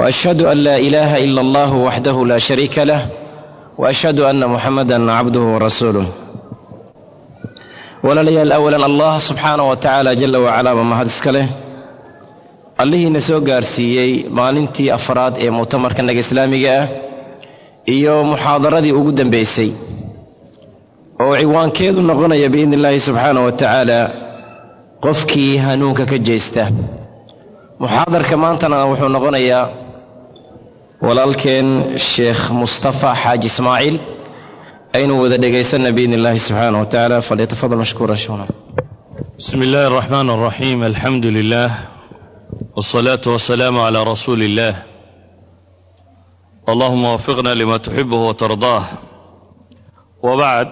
واشهد ان لا اله الا الله وحده لا شريك له واشهد ان محمدا عبده ورسوله walaalayaal awalan allah subxaana wa tacaala jalla wacalaaba mahad iska leh allihiina soo gaarsiiyey maalintii afraad ee mu'tamarkanaga islaamiga ah iyo muxaadaradii ugu dambaysay oo ciwaankeedu noqonaya biidni illaahi subxaana wa tacaala qofkii hanuunka ka jeesta muxaadarka maantana wuxuu noqonayaa walaalkeen sheekh mustafa xaaji ismaaciil aynu wada dhegaysana biidnillaahi subxaana wa tacaala falyatafadal mashkuura shuna bismi illaahi araxmaan araxiim alxamdu lilaah wsalaatu wasalaamu calaa rasuuli illaah allahuma wafiqna lima tuxibuhu watardaah wabacd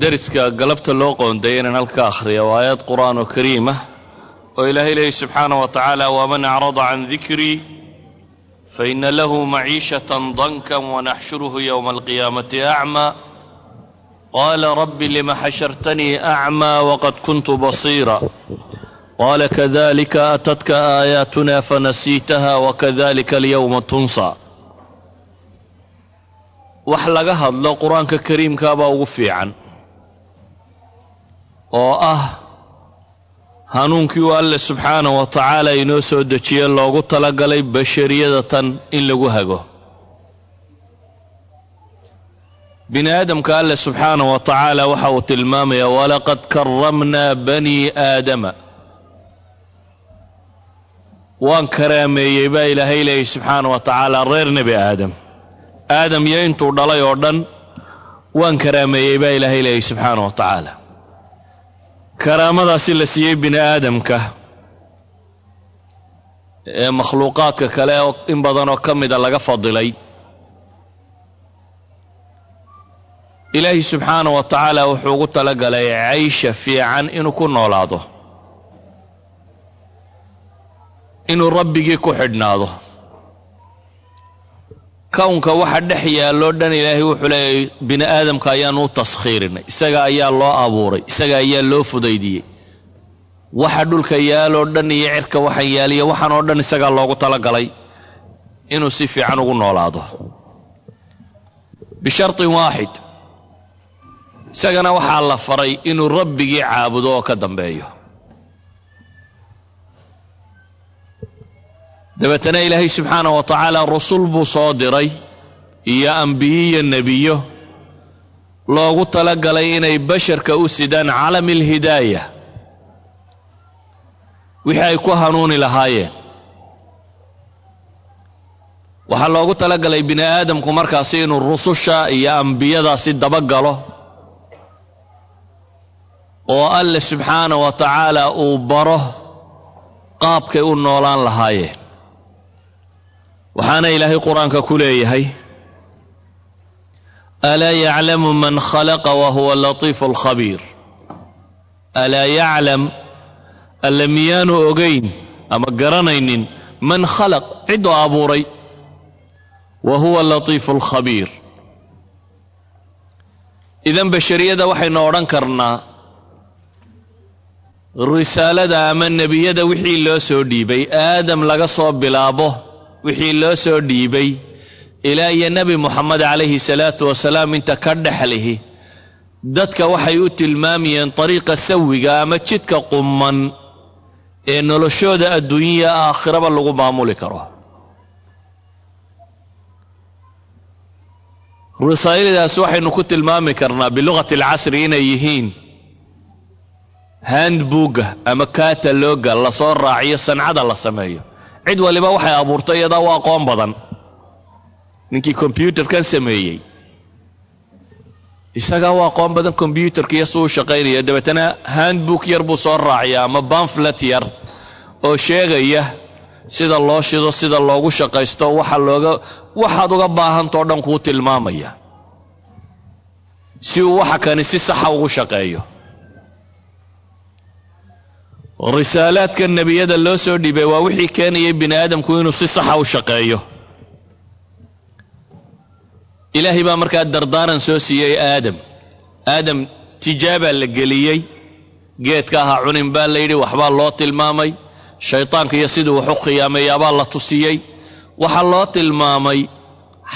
deriska galabta loo qoonday inaan halka akhriya waa aayad qur'aan oo kariim ah oo ilaahay leehay subxaana wa tacaala waman acrada can dikrii faina lahu maciishatan dankan wanaxshuruhu yowma alqiyaamati acmaa qaala rabbi lima xashartanii acmaa waqad kuntu basiira. Qaala kadalika atadka aayaatunaa fanasiitaha wakadalika alyowma tunsaa wax laga hadlo qur'aanka kariimkaabaa ugu fiican oo ah hanuunkii uu alle subxaana wa tacaala inoo soo dejiye loogu talagalay bashariyada tan in lagu hago. Bini aadamka alle subxaana wa tacaala waxa uu tilmaamayaa walaqad karamnaa bani aadama. Waan karaameeyey baa ilaahay leeyay subxaana wa tacaala reer nebi aadam. Aadam iyo intuu dhalay oo dhan waan karaameeyey baa ilaahay leeyay subxaana wa tacaala karaamadaasi la siiyey bini aadamka ee makhluuqaadka kale oo in badanoo ka mida laga fadilay. Ilaahi subxaana wa tacaala wuxuu ugu talagalay caysha fiican inuu ku noolaado inuu rabbigii ku xidhnaado kownka waxa dhex yaalloo dhan ilaahay wuxuu leeyahay bini aadamka ayaanu u taskhiirinay. Isaga ayaa loo abuuray isaga ayaa loo fudaydiyey. Waxa dhulka yaaloo dhan iyo cirka waxaan yaaliya waxaan oo dhan isagaa loogu talagalay inuu si fiican ugu noolaado. Bishartin waaxid isagana waxaa la faray inuu rabbigii caabudo oo ka dambeeyo dabeetana ilaahay subxaana wa tacaala rusul buu soo diray iyo ambiye iyo nebiyo loogu talagalay inay basharka u sidaan calami alhidaaya wixii ay ku hanuuni lahaayeen. Waxaa loogu talagalay bini aadamku markaasi inuu rususha iyo ambiyadaasi dabagalo oo alle subxaana wa tacaala uu baro qaabkay u noolaan lahaayeen waxaana ilaahay qur'aanka ku leeyahay alaa yaclamu man khalaqa wa huwa latiifu alkhabiir? Alaa yaclam alle miyaanu ogayn ama garanaynin man khalaq cidduu abuuray wa huwa latiifu alkhabiir. Idan bashariyada waxaynu odhan karnaa risaalada ama nebiyada wixii loo soo dhiibay aadam laga soo bilaabo wixii loo soo dhiibay. Ilaa iyo nebi moxamed calayhi salaatu wasalaam inta ka dhexlihi dadka waxay u tilmaamayeen dariiqa sawiga ama jidka qumman ee noloshooda adduunyaya aakhiraba lagu maamuli karo. Risaaladaas waxaynu ku tilmaami karnaa bilugati alcasri inay yihiin handbuga ama kataloga la soo raaciyo sancada la sameeyo cid waliba waxay abuurtay iyadaa u aqoon badan. Ninkii kombyuutarkan sameeyey. Isagaa u aqoon badan kombyuutarkiiyo suu shaqaynaya. Dabeetana handbook yar buu soo raaciya ama bamflet yar oo sheegaya sida loo shido sida loogu shaqaysto waxa looga waxaad uga baahantao dhan kuu tilmaamaya. Si uu waxa kani si saxa ugu shaqeeyo risaalaadka nebiyada loo soo dhibay waa wixii keenayay bini aadamku inuu si saxa u shaqeeyo. Ilaahay baa markaa dardaaran soo siiyey aadam. Aadam tijaabaa la geliyey. Geedka ahaa cunin baa la yidhi waxbaa loo tilmaamay. Shaydaanka iyo siduu wax u khiyaameeyaabaa la tusiyey. Waxaa loo tilmaamay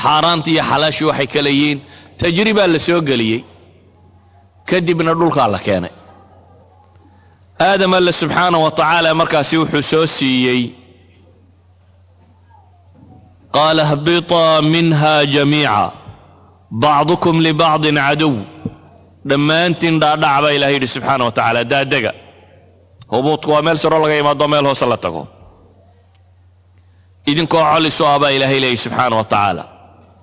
xaaraanta iyo xalaashii waxay kala yihiin. Tajribaa la soo geliyey. Kadibna dhulkaa la keenay aadam alle subxaana wa tacaala markaasi wuxuu soo siiyey. Qaala hbiطaa minha jamiica. Bacdukum libacdin cadow dhammaantiin dhaadhac baa ilahay yidhi subxaana wa tacaala daadega. Hubuudku waa meel saro laga imaado meel hoose la tago. Idinkoo colisu ah baa ilaahay leeyay subxaana wa tacaala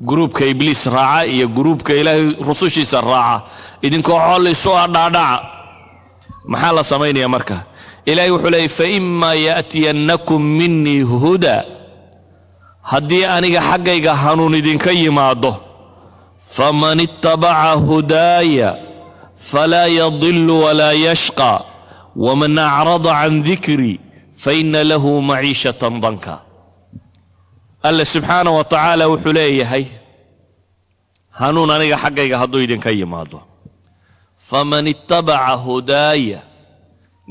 guruubka ibliis raaca iyo guruubka ilaahay rusushiisa raaca. Idinkoo colisu ah dhaadhaca maxaa la samaynaya marka? Ilaahay wuxuu leeyay faimaa yaأtiyannakum minii huda. Haddii aniga xaggayga hanuun idinka yimaado faman ittabaca hudaaya falaa yadilu walaa yashqa waman acrada can dikrii faina lahu maciishatan danka. Alle subxaana wa tacaala wuxuu leeyahay hanuun aniga xaggayga hadduu idinka yimaado faman ittabaca hudaaya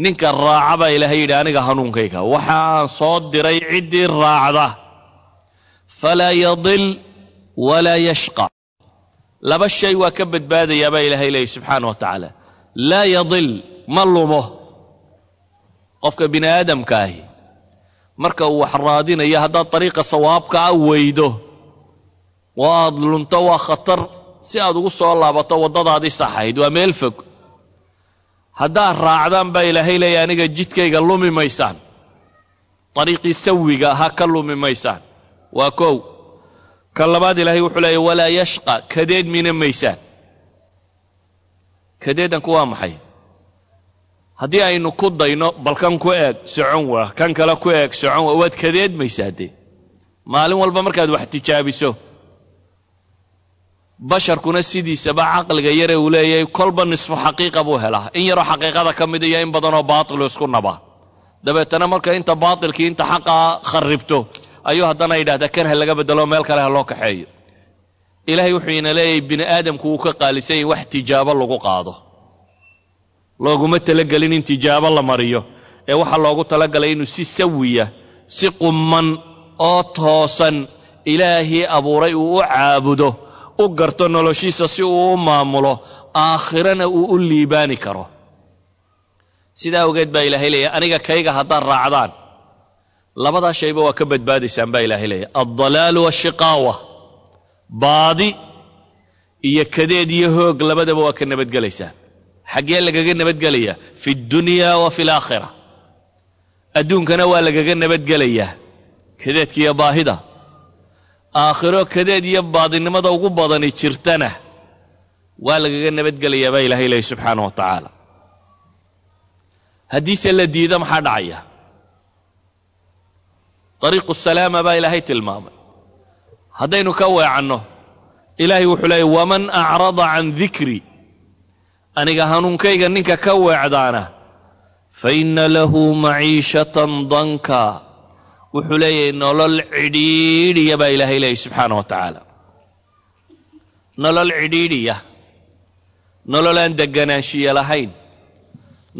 ninka raaca baa ilaahay yidhi aniga hanuunkayga waxa aan soo diray ciddii raacda. Falaa yadil walaa yashqa. Laba shay waa ka badbaadayaa baa ilaahay leeyay subxaana wa tacaala. Laa yadil ma lumo. Qofka bini aadamka ahi marka uu wax raadinayo haddaad dariiqa sawaabka a weydo oo aad lunto waa khatar si aad ugu soo laabato waddadaadii saxayd waa meel fog. Haddaad raacdaan baa ilaahay leeya aniga jidkayga lumi maysaan. Dariiqii sawiga ahaa ka lumi maysaan. Waa kow. Ka labaad ilaahay wuxuu leeya walaa yashqa. Kadeed mina maysaan. Kadeedanku waa maxay? Haddii aynu ku dayno bal kan ku eeg socon waa. Kan kale ku eeg socon waa. Waad kadeedmaysaa dee maalin walba markaad wax tijaabiso basharkuna sidiisaba caqliga yare uu leeyahay kolba nisfu xaqiiqa buu helaa. In yaroo xaqiiqada ka mid iyo in badanoo baatilu isku nabaa. Dabeetana marka inta baatilkii inta xaqaa kharribto ayuu haddana yidhahdaa kan ha laga bedelo meel kale ha loo kaxeeyo. Ilaahay wuxuu ina leeyahay bini aadamku wuu ka qaalisan yahy wax tijaabo lagu qaado. Looguma talagelin in tijaabo la mariyo. Ee waxaa loogu talagalay inuu si sawiya si qumman oo toosan ilaahii abuuray uu u caabudo u garto noloshiisa si uu u maamulo aakhirana uu u liibaani karo. Sidaa awgeed baa ilaahay leeyahy aniga kayga haddaad raacdaan labadaa shayba waa ka badbaadaysaan baa ilaahay leeyahy aldalaalu waashiqaawa baadi iyo kadeed iyo hoog labadaba waa ka nabadgelaysaan. Xaggee lagaga nabadgelayaa fi اddunya wa fi alaakhira adduunkana waa lagaga nabadgelayaa kadeedka iyo baahida aakhiro kadeed iyo baadinimada ugu badani jirtana waa lagaga nabadgelayaa baa ilahay leeyahy subxaana wa tacaala. Haddiise la diido maxaa dhacaya? Dariiqu salaama baa ilaahay tilmaamay. Haddaynu ka weecanno ilaahay wuxuu leeyay waman acrada can dikri? Aniga hanuunkayga ninka ka weecdaana fa inna lahu maciishatan danka wuxuu leeyahay nolol cidhiidhiya baa ilaahay leeyahy subxaana wa tacaala. Nolol cidhiidhiya nolol aan deganaanshiye lahayn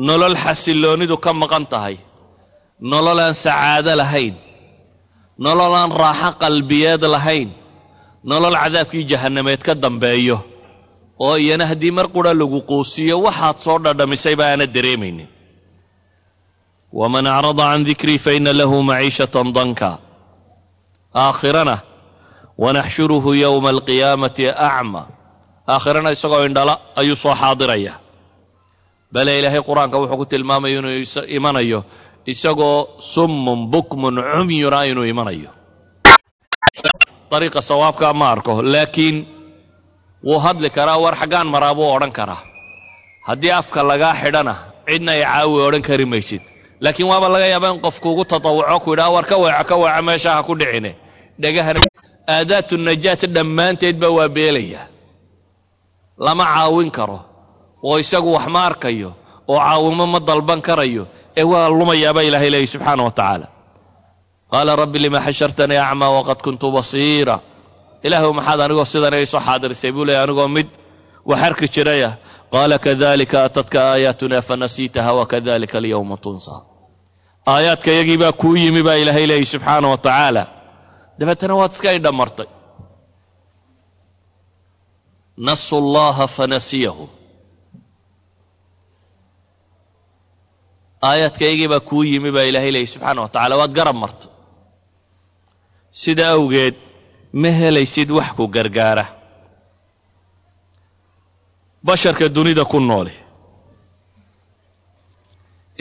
nolol xasilloonidu ka maqan tahay nolol aan sacaado lahayn nolol aan raaxo qalbiyeed lahayn nolol cadaabkii jahannameed ka dambeeyo oo iyana haddii mar qura lagu quusiyo waxaad soo dhadhamisayba aana dareemaynin waman acrada can dikrii fa inna lahu maciishatan danka aakhirana wanaxshuruhu yowma alqiyaamati acma aakhirana isagoo indhala ayuu soo xaadiraya bale ilaahay qur'aanka wuxuu ku tilmaamaya inuu imanayo isagoo summun bukmun cumyuna inuu imanayo dariiqa sawaabkaa ma arko laakiin wuu hadli karaa war xaggaan maraa buu odhan karaa haddii afka lagaa xidhana cidna ay caawi odhan kari maysid laakiin waaba laga yaaba in qofku ugu tatawuco ku yidhaha war ka weeco ka weeco meesha ha ku dhicine. Dhegahana aadaatu najaat dhammaanteedba waa beelaya. Lama caawin karo oo isagu wax ma arkayo oo caawimo ma dalban karayo ee waa lumayaabaa ilaahay leeyahy subxaana wa tacaala. Qaala rabbi lima xashartanii acmaa waqad kuntu basiira? Ilaahu maxaad anigoo sidan iga soo xaadirisay buu leeyay anigoo mid wax arki jiraya. Qaala kadalika atadka aayaatunaa fanasiitaha wakadalika alyawma tunsa aayaadka yagii baa kuu yimi baa ilaahay leeyahy subxaana wa tacaala dabeetana waad iska idhammartay nasu llaha fanasiyahum aayaadkaygii baa kuu yimi baa ilaahay leeyahy subxaana wa tacala waad garab martay. Sida awgeed ma helaysid wax ku gargaara. Basharka dunida ku nooli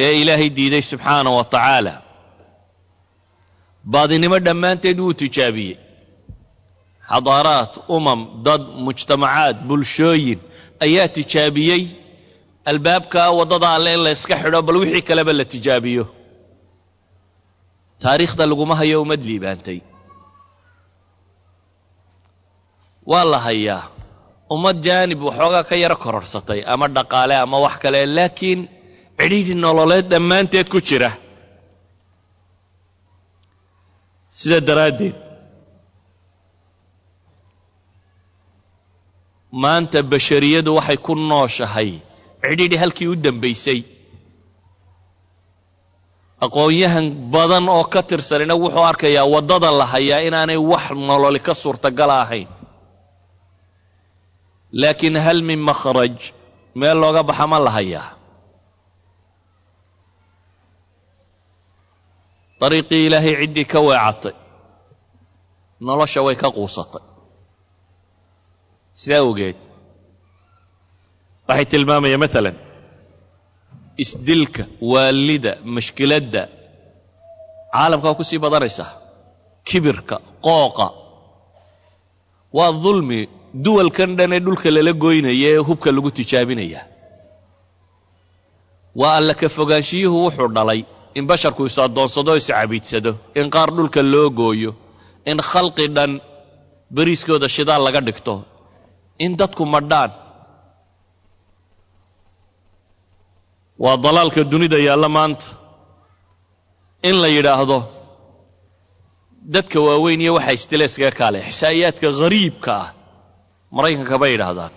ee ilaahay diiday subxaana wa tacaala. Baadinimo dhammaanteed wuu tijaabiyey. Xadaaraad umam dad mujtamacaad bulshooyin ayaa tijaabiyey. Albaabka waddada alle in la yska xidho bal wixii kaleba la tijaabiyo. Taariikhda laguma hayo ummad liibaantay. Waa la hayaa. Ummad jaanib waxoogaa ka yaro kororsatay ama dhaqaale ama wax kale laakiin cidhiidhi nololeed dhammaanteed ku jira sida daraaddeed maanta bashariyadu waxay ku nooshahay cidhiidhi halkii u dambaysay aqoon-yahan badan oo ka tirsanina wuxuu arkayaa waddada la hayaa inaanay wax nololi ka suurtagala ahayn laakiin hal min makhraj meel looga baxa ma la hayaa dariiqii ilaahay ciddii ka weecatay nolosha way ka quusatay. sidaa awgeed waxay tilmaamaya maalan isdilka waalida mashkiladda caalamka waa ku sii badanaysaa kibirka qooqa. waa dulmi duwalkan dhan ee dhulka lala goynaya ee hubka lagu tijaabinaya. waa alla ka fogaanshiyuhu wuxuu dhalay in basharku is addoonsado is cabiidsado in qaar dhulka loo gooyo in khalqi dhan beriiskooda shidaal laga dhigto in dadku madhaan waa dalaalka dunida yaalla maanta in la yidhaahdo dadka waaweyn iyo waxa istileeskaga kaale xisaa'iyaadka khariibka ah maraykanka bay yidhaahdaan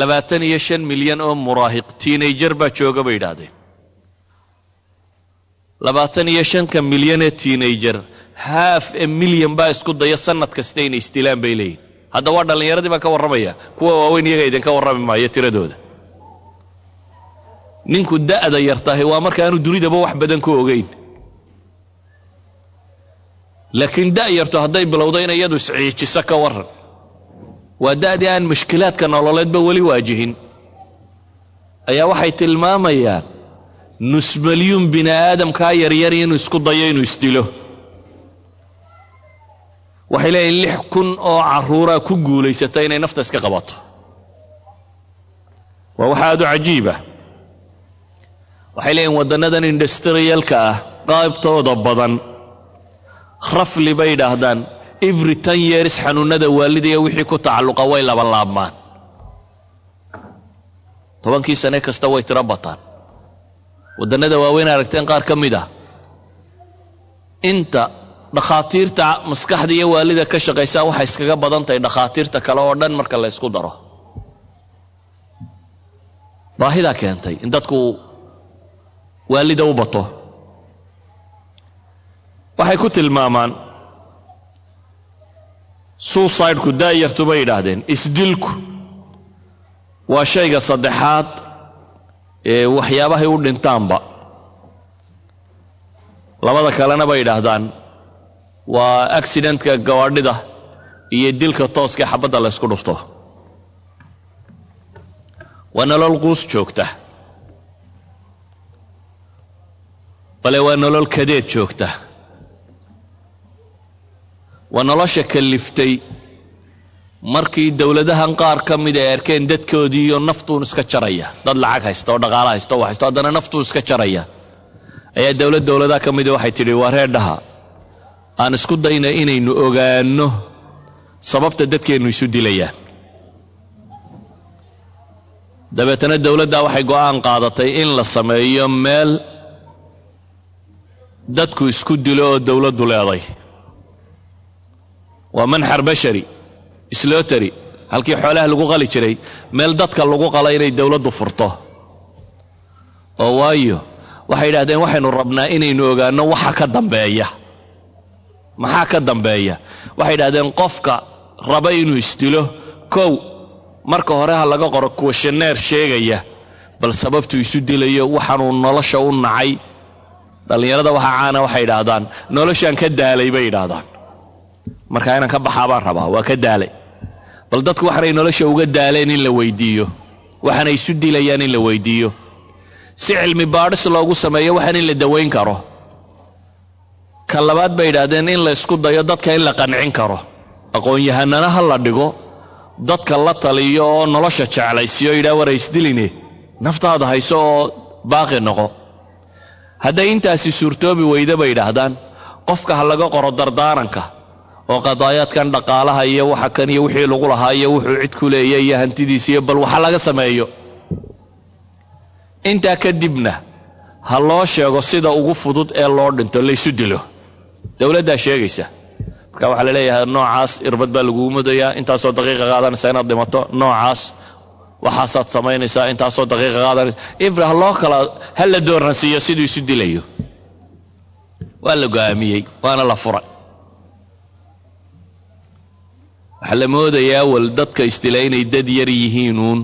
labaatan iyo shan milyan oo muraahiq tiinajar baa jooga bay yidhaahdeen labaatan iyo shanka milyan ee tiinajar haaf e milyan baa isku daya sannad kasta inay istilaan bay leeyihiin hadda waa dhallinyaradii baan ka warramaya. Kuwa waaweyn iyaga idinka warrami maayo tiradooda. Ninku da'da yar tahay waa marka aanu dunidaba wax badan ku ogeyn. Laakiin da' yartu hadday bilowdo inay iyadu isciijiso ka warran. Waa da'dii aan mushkilaadka nololeedba weli waajihin. Ayaa waxay tilmaamayaan nus milyuun bini aadamkaa yaryar inuu isku dayo inuu isdilo. Waxay leeyihiin lix kun oo carruuraa ku guulaysata inay nafta iska qabato. Waa wax aad u cajiiba waxay leeyihiin waddannadan industriyalka ah qaybtooda badan rafli bay yidhaahdaan every ten years xanuunnada waalidaya wixii ku tacalluqa way labalaabmaan tobankii sane kasta way tiro bataan waddannada waaweyn aragteen qaar ka mid ah. Inta dhakhaatiirta maskaxda iyo waalida ka shaqaysaa waxay iskaga badan tahay dhakhaatiirta kale oo dhan marka la ysku daro. Baahidaa keentay in dadku waalida u bato. Waxay ku tilmaamaan suusideku daayartu bay yidhaahdeen isdilku. Waa shayga saddexaad waxyaabahay u dhintaanba. Labada kalena bay yidhaahdaan waa accidentka gawaadhida iyo dilka tooska xabadda la ysku dhufto. Waa nolol quus joogta. Bale waa nolol kadeed joogta. Waa nolosha kalliftay markii dowladahan qaar ka mid ay arkeen dadkoodii iyo naftuun iska jaraya. Dad lacag haysta oo dhaqaalo haysta wax haysta haddana naftuun iska jaraya. Ayaa dowlad dowladaha ka mida waxay tidhi waa reerdhaha aan isku dayna inaynu ogaanno sababta dadkeennu isu dilayaan. Dabeetana dowladdaa waxay go'aan qaadatay in la sameeyo meel dadku isku dilo oo dowladdu leeday. Waa manxar bashari sloteri halkii xoolaha lagu qali jiray meel dadka lagu qala inay dowladdu furto. Oo waayo waxay yidhahdeen waxaynu rabnaa inaynu ogaanno waxa ka dambeeya. Maxaa ka dambeeya? Waxay yidhahdeen qofka raba inuu isdilo kow marka hore ha laga qoro kuwashaneer sheegaya bal sababtuu isu dilayo waxaanuu nolosha u nacay. Dhallinyarada waxaa caana waxay idhaahdaan noloshaan ka daalay bay idhaahdaan markaa inaan ka baxaa baan rabaa waa ka daalay bal dadku waxaanay nolosha uga daaleen in la weydiiyo waxaanay isu dilayaan in la weydiiyo. Si cilmi baadhis loogu sameeyo waxaan in la dawayn karo. Ka labaad bay idhaahdeen in la isku dayo dadka in la qancin karo. Aqoon-yahanana ha la dhigo dadka la taliyo oo nolosha jeclaysiyo yidhaha war isdiline naftaada hayso oo baaqi noqo. Hadday intaasi suurtoobi weyda bay idhaahdaan qofka ha laga qoro dardaaranka oo qadaayaadkan dhaqaalaha iyo waxa kan iyo wixii lagu lahaa iyo wuxuu cid ku leeya iyo hantidiisa iyo bal waxa laga sameeyo. Intaa kadibna ha loo sheego sida ugu fudud ee loo dhinto laysu dilo. Dowladdaa sheegaysa. Marka waxaa la leeyahay noocaas irbad baa laguu mudayaa intaasoo daqiiqa qaadanaysa inaad dhimato noocaas waxaasaad samaynaysaa intaasoo daqiiqa qaadanaysa ibra ha loo kala ha la dooransiiyo siduu isu dilayo. Waa la go'aamiyey waana la furay waxaa la moodayaa wal dadka isdila inay dad yar yihiinuun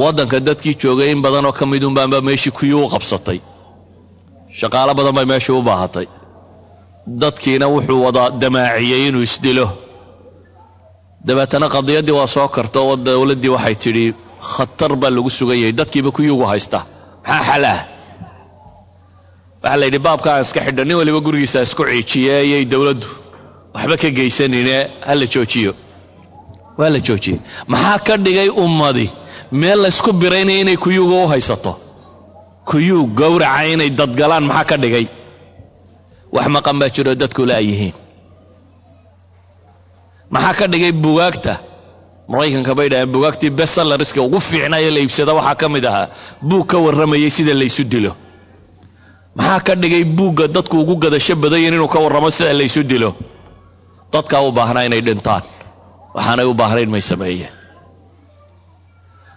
waddanka dadkii joogay in badanoo ka midun baanba meeshii kuyuu u qabsatay. Shaqaalo badan bay meeshii u baahatay. Dadkiina wuxuu wada damaaciyey inuu isdilo. Dabeetana qadiyaddii waa soo karta oo dowladdii waxay tidhi khatar baa lagu sugan yahay dadkiiba kuyuugu haysta. Maxaa xal ah waxaa la yidhi baabka aan iska xidho nin waliba gurigiisa isku ciijiye ayay dowladdu waxba ka geysanine ha la joojiyo. Waa la joojiyey maxaa ka dhigay ummadi? Meel laysku biraynaya inay kuyuuga u haysato. Kuyuug gowraca inay dadgalaan maxaa ka dhigay? Wax maqan baa jiroo dadku la'yihiin maxaa ka dhigay bugaagta maraykanka bay dhaheen bugaagtii bestsellarska ugu fiicnaayo la iibsada waxaa ka mid ahaa buug ka warramayay sida laysu dilo. Maxaa ka dhigay buugga dadku ugu gadasho badayin inuu ka warramo sida laysu dilo dadkaa u baahnaa inay dhintaan. Waxaanay u baahnayn may sameeyeen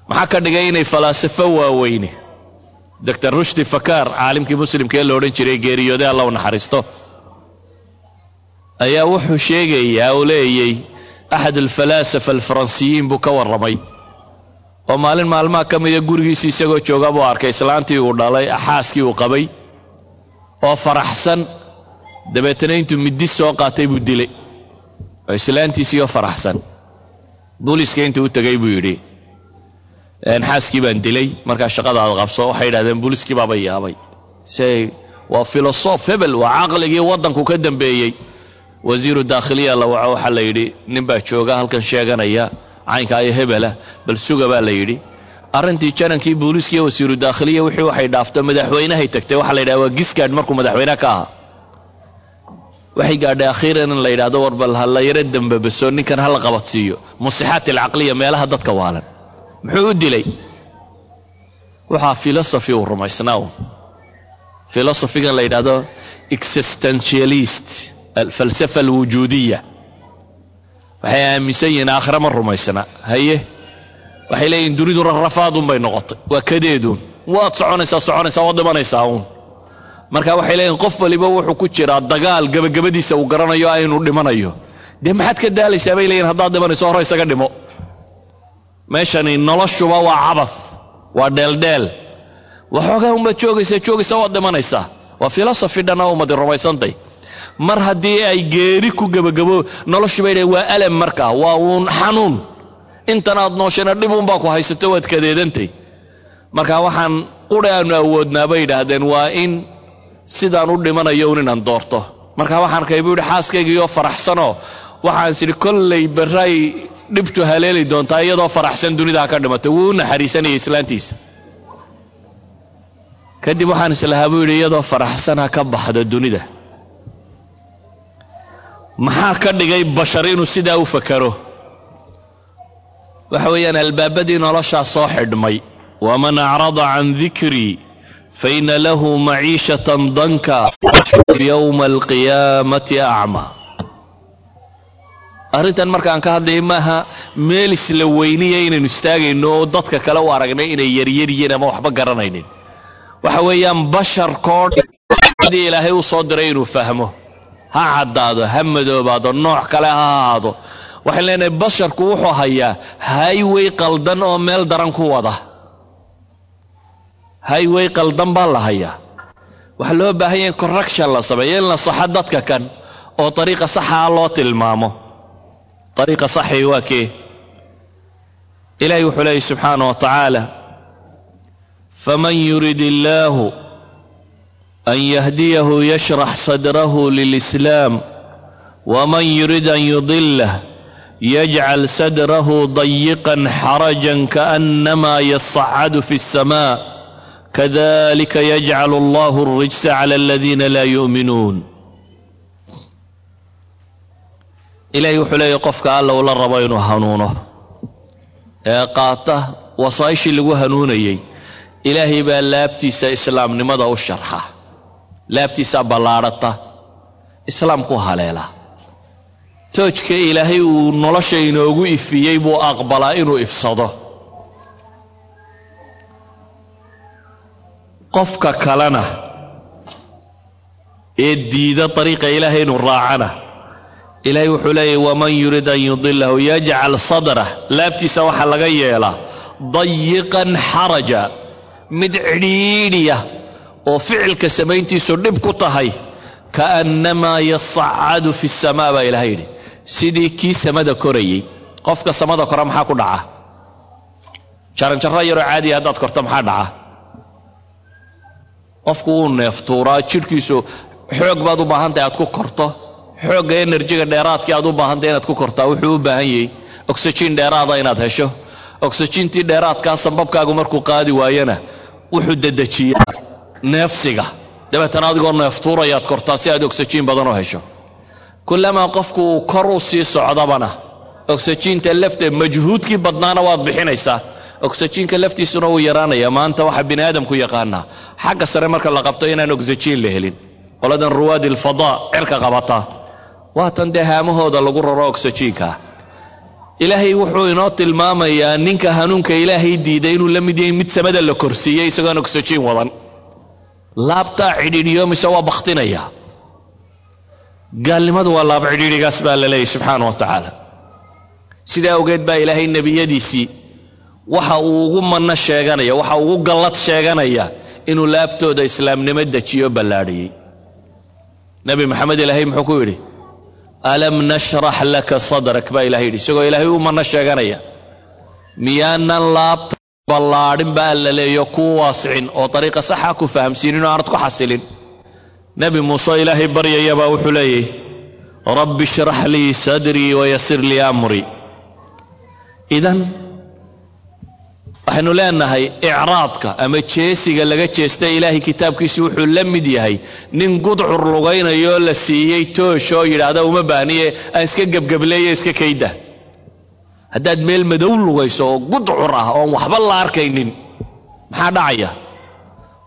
maxaa ka dhigay inay falaasafo waaweyne? Doctor rushdi fakaar caalimkii muslimka ee la odhan jiray geeriyooday alla naxariisto. Ayaa wuxuu sheegayaa oo leeyay axad alfalaasafa alfaransiyiin buu ka warramay. Oo maalin maalmaha ka mida gurigiisii isagoo jooga buu arkay islaantii uu dhalay xaaskii uu qabay. Oo faraxsan. Dabeetana intuu middi soo qaatay buu dilay oo islaantiisiioo faraxsan. Booliiska intuu u tegay buu yidhi xaaskii baan dilay markaa shaqadaada qabso. Waxay yidhahdeen booliiskii baaba yaabay. Se waa filosof hebel waa caqligii waddanku ka dambeeyey. Wasiiru daakhiliya la waco waxaa la yidhi nin baa jooga halkan sheeganaya caynka iyo hebela bal suga baa la yidhi. Arrintii janankii booliiskiiyo wasiiru daakhiliya wixii waxay dhaafto madaxweynahay tagtay waxaa la yidhaha waa gisgaadh markuu madaxweyne ka ahaa waxay gaadhay akhiiran in la yidhahdo war bal ha la yaro dembabaso ninkan ha la qabadsiiyo. Musixaat alcaqliya meelaha dadka waalan. Muxuu u dilay? Waxaa filosofi uu rumaysnaa un filosofigan la yidhahdo existentialist alfalsafa alwujuudiya waxay aaminsan yihiin aakhira ma rumaysna. Haye? Waxay leeyihiin dunidu rarrafaadun bay noqotay. Waa kadeeduun waad soconaysaa soconaysaa waad dhimanaysaa uun marka waxay leeyihiin qof waliba wuxuu ku jiraa dagaal gebagabadiisa uu garanayo aynu dhimanayo. Dee maxaad ka daalaysaa bay leeyihiin haddaad dhimanayso hore isaga dhimo. Meeshani noloshuba waa cabad waa dheeldheel. Waxoogaa unbaad joogaysaa joogaysaa waad dhimanaysaa. Waa filosofi dhanna ummadi rumaysantay. Mar haddii ay geeri ku gebagabo noloshu bay dhahen waa alam markaa waa uun xanuun. Intan aad nooshana dhib uunbaa ku haysato waad kadeedantay. Marka waxaan quri aanu awoodnaa bay yidhaahdeen waa in sidaan u dhimanayo un inaan doorto. Marka waxaan arkay buu yidhi xaaskaygiioo faraxsanoo. Waxaan is idhi kollay barraay dhibtu haleeli doontaa iyadoo faraxsan dunidaa ka dhimatay wuu u naxariisanayay islaantiisa. Kadib waxaan islahaa buu yidhi iyadoo faraxsan ha ka baxda dunida. Maxaa ka dhigay bashar inuu sidaa u fakaro? Waxa weeyaan albaabadii noloshaa soo xidhmay. Waman acrada can dikrii faina lahu maciishatan danka yowma alqiyaamati acma arrintan markaan ka hadlaya maaha meel isla weyniya inaynu istaagayno oo dadka kale u aragnay inay yaryar ama waxba garanaynin. Waxa weeyaan basharkoo dii ilaahay u soo diray inuu fahmo. Ha caddaado ha madoobaado nooc kale ha ahaado. Waxaan leenahay basharku wuxuu hayaa hayway qaldan oo meel daran ku wada hayway qaldan baa la hayaa. Waxaa loo baahan yahay correction la sameeyo in la saxo dadka kan oo dariiqa saxaa loo tilmaamo. Dariiqa saxii waa kee? Ilaahay wuxuu leeyay subxaana wa tacaala faman yurid illaahu an yahdiyahu yashrax sadrahu lilislaam waman yurid an yudilah yajcal sadrahu dayiqan xarajan kaanama yasacadu fi الsma kadalika yajcalu allahu alrijsa cala aladiina laa yu'minuun ilaahay wuxuu leeyahy qofka alla ula rabo inuu hanuuno ee qaata wasaa'ishii lagu hanuunayey ilaahay baa laabtiisa islaamnimada u sharxa laabtiisa ballaadhata islaamku haleela toojka ilaahay uu nolosha inoogu ifiyey buu aqbalaa inuu ifsado qofka kalena ee diida dariiqa ilaahay inuu raacana ilaahay wuxuu leeyahy waman yurid an yudilahu yajcal sadrah laabtiisa waxaa laga yeelaa dayiqan xaraja mid cidhiidhiya oo ficilka samayntiisu dhib ku tahay kaannamaa yasacadu fi samaa baa ilahay yidhi. Sidii kii samada korayey qofka samada kora maxaa ku dhaca? Jaranjarro yaroo caadiya haddaad korto maxaa dhaca qofku wuu neeftuuraa jidhkiisu xoog baad u baahantahay aad ku korto. Xoogga enerjiga dheeraadkii aad u baahantahay inaad ku kortaa wuxuu u baahan yahay oxyjiin dheeraada inaad hesho. Oxyjiintii dheeraadkaa sambabkaagu markuu qaadi waayana wuxuu dedejiyaa neefsiga. Dabeetana adigoo neeftuurayaad kortaa si aad oxyjiin badan u hesho. Kullamaa qofku uu kor u sii socdabana oxyjiinta lafteed majhuudkii badnaana waad bixinaysaa oxyjiinka laftiisuna wuu yaraanaya maanta waxaa bini aadamku yaqaanaa xagga sare marka la qabto inaan oxyjiin la helin qoladan ruwaadi alfadaa cirka qabataa waatan dee haamahooda lagu raro oxyjiinka ilaahay wuxuu inoo tilmaamayaa ninka hanuunka ilaahay diiday inuu la mid yahay mid samada la korsiiyey isagoon oxyjiin wadan. Laabtaa cidhiidhiyo mise waa bakhtinaya. Gaalnimadu waa laab cidhiidhigaas baa la leeyahy subxaana wa tacaala. Sidaa awgeed baa ilaahay nebiyadiisii waxa uu ugu manno sheeganaya waxa ugu gallad sheeganaya inuu laabtooda islaamnimo dejiyo ballaadhiyey. Nebi maxamed ilaahay muxuu ku yidhi alam nashrax laka sadrak baa ilahay yidhi isagoo ilaahay u manno sheeganaya. Miyaanan laabta ballaadhin ba alla leeyo kuu waasicin oo dariiqa saxa ku fahamsiinin oo aanad ku xasilin. Nebi muuse ilaahay baryayabaa wuxuu leeyahy rabbi ishrax lii sadrii wayasir lii amrii. Idan waxaynu leenahay icraadka ama jeesiga laga jeesta ilaahay kitaabkiisi wuxuu la mid yahay. Nin gudcur lugaynayoo la siiyey toosh oo yidhaahda uma baahniye aan iska gebgableeye iska kayda. Haddaad meel madow lugayso oo gudcur ah oon waxba la arkaynin maxaa dhacaya?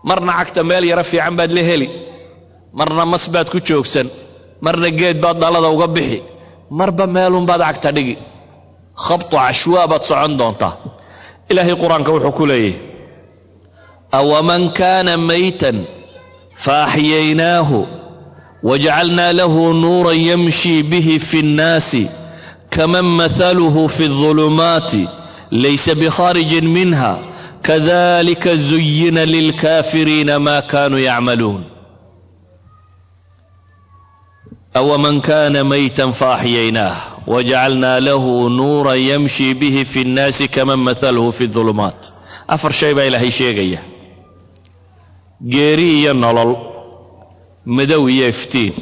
Marna cagta meel yaro fiican baad la heli. Marna mas baad ku joogsan. Marna geed baad dhalada uga bixi. Marba meelunbaad cagta dhigi. Khabtu cashwaa baad socon doontaa ilaahay qur'aanka wuxuu ku leeyahy awaman kaana maytan faaxyaynaahu wajacalnaa lahu nuuran yamshi bihi fi nnaasi kaman mahaluhu fi اظulumaati laysa bikhaarijin minha kadalika zuyina lilkaafiriina ma kanuu yacmaluun. Awaman kaana maytan faaxyaynaah wajacalnaa lahu nuuran yamshi bihi fi nnaasi kaman mahaluhu fi ظulumaat afar shay baa ilaahay sheegaya geeri iyo nolol madow iyo iftiin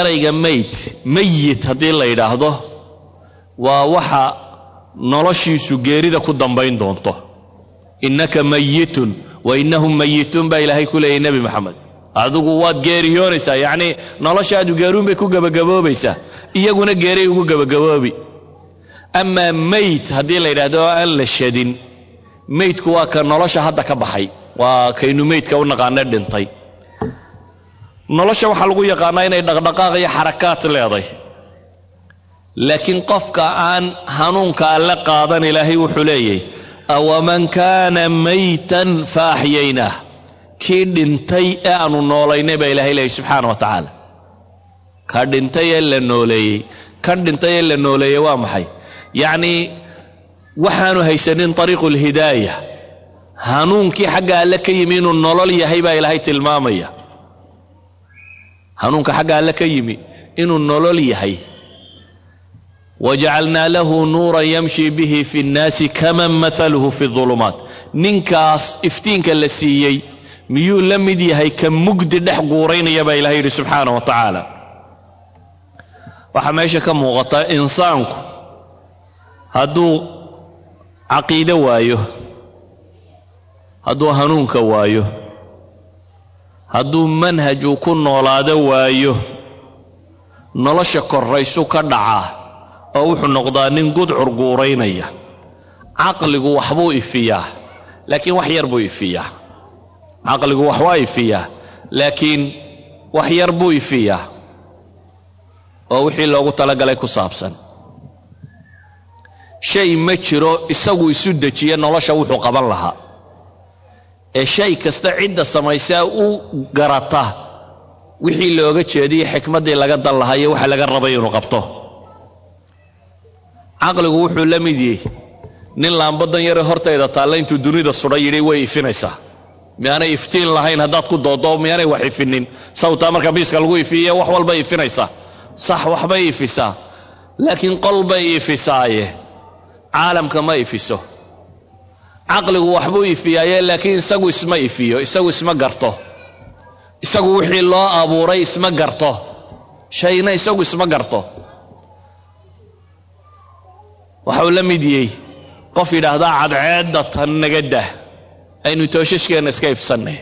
erayga meyd meyit haddii la yidhaahdo waa waxa noloshiisu geerida ku dambayn doonto innaka mayitun wa innahum mayituun baa ilaahay ku leeyahy nebi moxamed adigu waad geeriyoonaysaa yacnii noloshaadu geeruun bay ku gebagaboobaysaa iyaguna geeray ugu gebagaboobi amaa meyd haddii la yidhahdo oo aan la shadin. Meydku waa ka nolosha hadda ka baxay. Waa kaynu meydka u naqaane dhintay. Nolosha waxaa lagu yaqaanaa inay dhaqdhaqaaq iyo xarakaad leeday. Laakiin qofka aan hanuunka alle qaadan ilaahay wuxuu leeyahy awaman kaana maytan fa axyaynaah kii dhintay ee aanu noolaynay baa ilaahay leeyay subxaana wa tacaala ka dhintay ee la nooleeyey kan dhintay ee la nooleeyey waa maxay? Yacnii waxaanu haysanin ariiqu lhidaaya hanuunkii xagga alle ka yimi inuu nolol yahay baa ilaahay tilmaamaya. Hanuunka xagga alle ka yimi inuu nolol yahay. Wajacalnaa lahu nuuran yamshi bihi fi nnaasi kaman maaluhu fi ulumaat ninkaas iftiinka la siiyey miyuu la mid yahay ka mugdi dhex guuraynaya baa ilahay yidhi subxaana wa tacaala. Waxaa meesha ka muuqata insaanku hadduu caqiide waayo hadduu hanuunka waayo hadduu manhaj uu ku noolaado waayo nolosha korraysu ka dhacaa oo wuxuu noqdaa nin gudcur guuraynaya caqligu waxbuu ifiyaa laakiin wax yar buu ifiyaa caqligu wax waa ifiyaa laakiin wax yar buu ifiyaa oo wixii loogu talagalay ku saabsan. Shay ma jiro isagu isu dejiya nolosha wuxuu qaban lahaa. Ee shay kasta cidda samaysaa u garata wixii looga jeediyey xikmaddii laga dan lahaa iyo waxa laga rabay inuu qabto. Caqligu wuxuu la mid yihi nin laambadan yare hortayda taalla intuu dunida sudhay yidhi way ifinaysaa miyaanay iftiin lahayn haddaad ku doodo miyaanay wax ifinin. Sawtaa marka biiska lagu ifiye wax walbay ifinaysaa. Sax waxbay ifisaa. Laakiin qol bay ifisaaye. Caalamka ma ifiso. Caqligu waxbuu ifiyaaye laakiin isagu isma ifiyo isagu isma garto. Isagu wixii loo abuuray isma garto. Shayna isagu isma garto. Waxau la mid yey qof yidhaahdaa cadceedda tan naga dah aynu tooshashkeenna iska ifsannay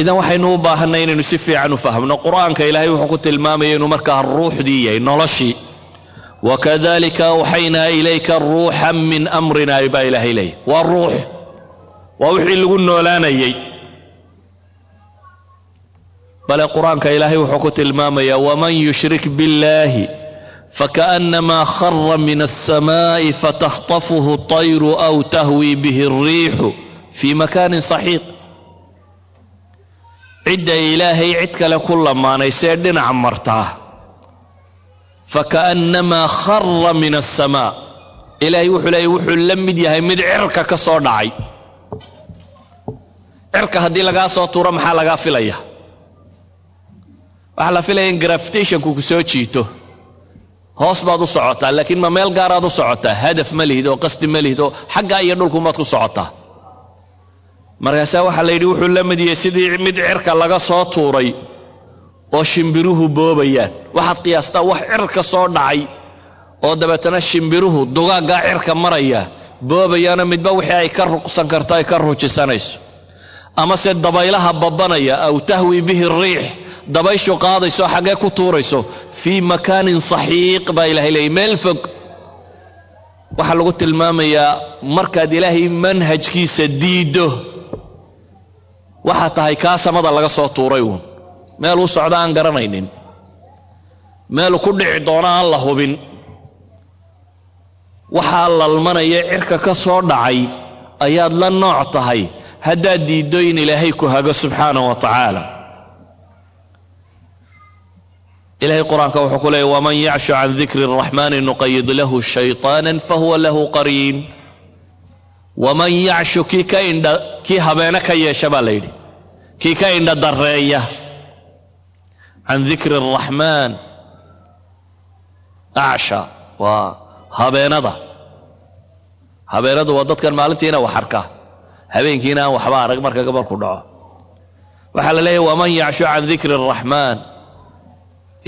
idan waxaynu u baahanay inaynu si fiican u fahmno qur'aanka ilaahay wuxuu ku tilmaamaya inuu markaa ruuxdii yahay noloshii. Wakadalika awxaynaa ilayka ruuxan min amrina baa ilaahay leeyay waa ruux. Waa wixii lagu noolaanayey bale qur'aanka ilaahay wuxuu ku tilmaamayaa waman yushrik biاllahi fakaأnamaa khara min الsamaaءi fatakطafuhu الطayru aw tahwi bihi الriixu fii makaanin صaxiiq cidda ilaahay cid kale ku lamaanaysee dhinac martaa fakaأnamaa khara min الsamaa ilaahay wuxuu leeyay wuxuu la mid yahay mid cirka ka soo dhacay cirka haddii lagaa soo tuuro maxaa lagaa filaya waxaa la filaya in gravitationku ku soo jiito hoos baad u socotaa laakiin ma meel gaaraad u socotaa. Hadaf ma lihid oo qasdi ma lihid oo xaggaa iyo dhulkumaad ku socotaa. Markaasaa waxaa la yidhi wuxuu la mid yahay sidii mid cirka laga soo tuuray oo shimbiruhu boobayaan. Waxaad qiyaastaa wax cirka soo dhacay oo dabeetana shimbiruhu dugaaggaa cirka maraya boobayaana midba wixii ay ka ruqsan karto ay ka ruujisanayso amase dabaylaha babbanaya aw tahwi bihi riix dabayshu qaadayso xaggee ku tuurayso fii makaanin saxiiq baa ilahay leeyay meel fog. Waxaa lagu tilmaamayaa markaad ilaahay manhajkiisa diiddo waxaa tahay kaa samada laga soo tuuray uun. Meeluu socdo aan garanaynin. Meelu ku dhici doono aan la hubin. Waxaa lalmanaya cirka ka soo dhacay ayaad la nooc tahay. Haddaad diiddo in ilaahay ku hago subxaanah wa tacaala ilahay qur-aanka wuxuu ku leeyay waman yacshu can dikri الraxmani nuqayid lahu shayطaana fahuwa lahu qariin waman yacshu kii ka indha kii habeene ka yeesha baa la yidhi kii ka indha dareeya can dikri الraxmaan acsha waa habeenada habeenadu waa dadkan maalintiina wax arka habeenkiina aan waxba arag marka gabalku dhaco waxaa la leeyahy waman yacshu can dikri الraxmaan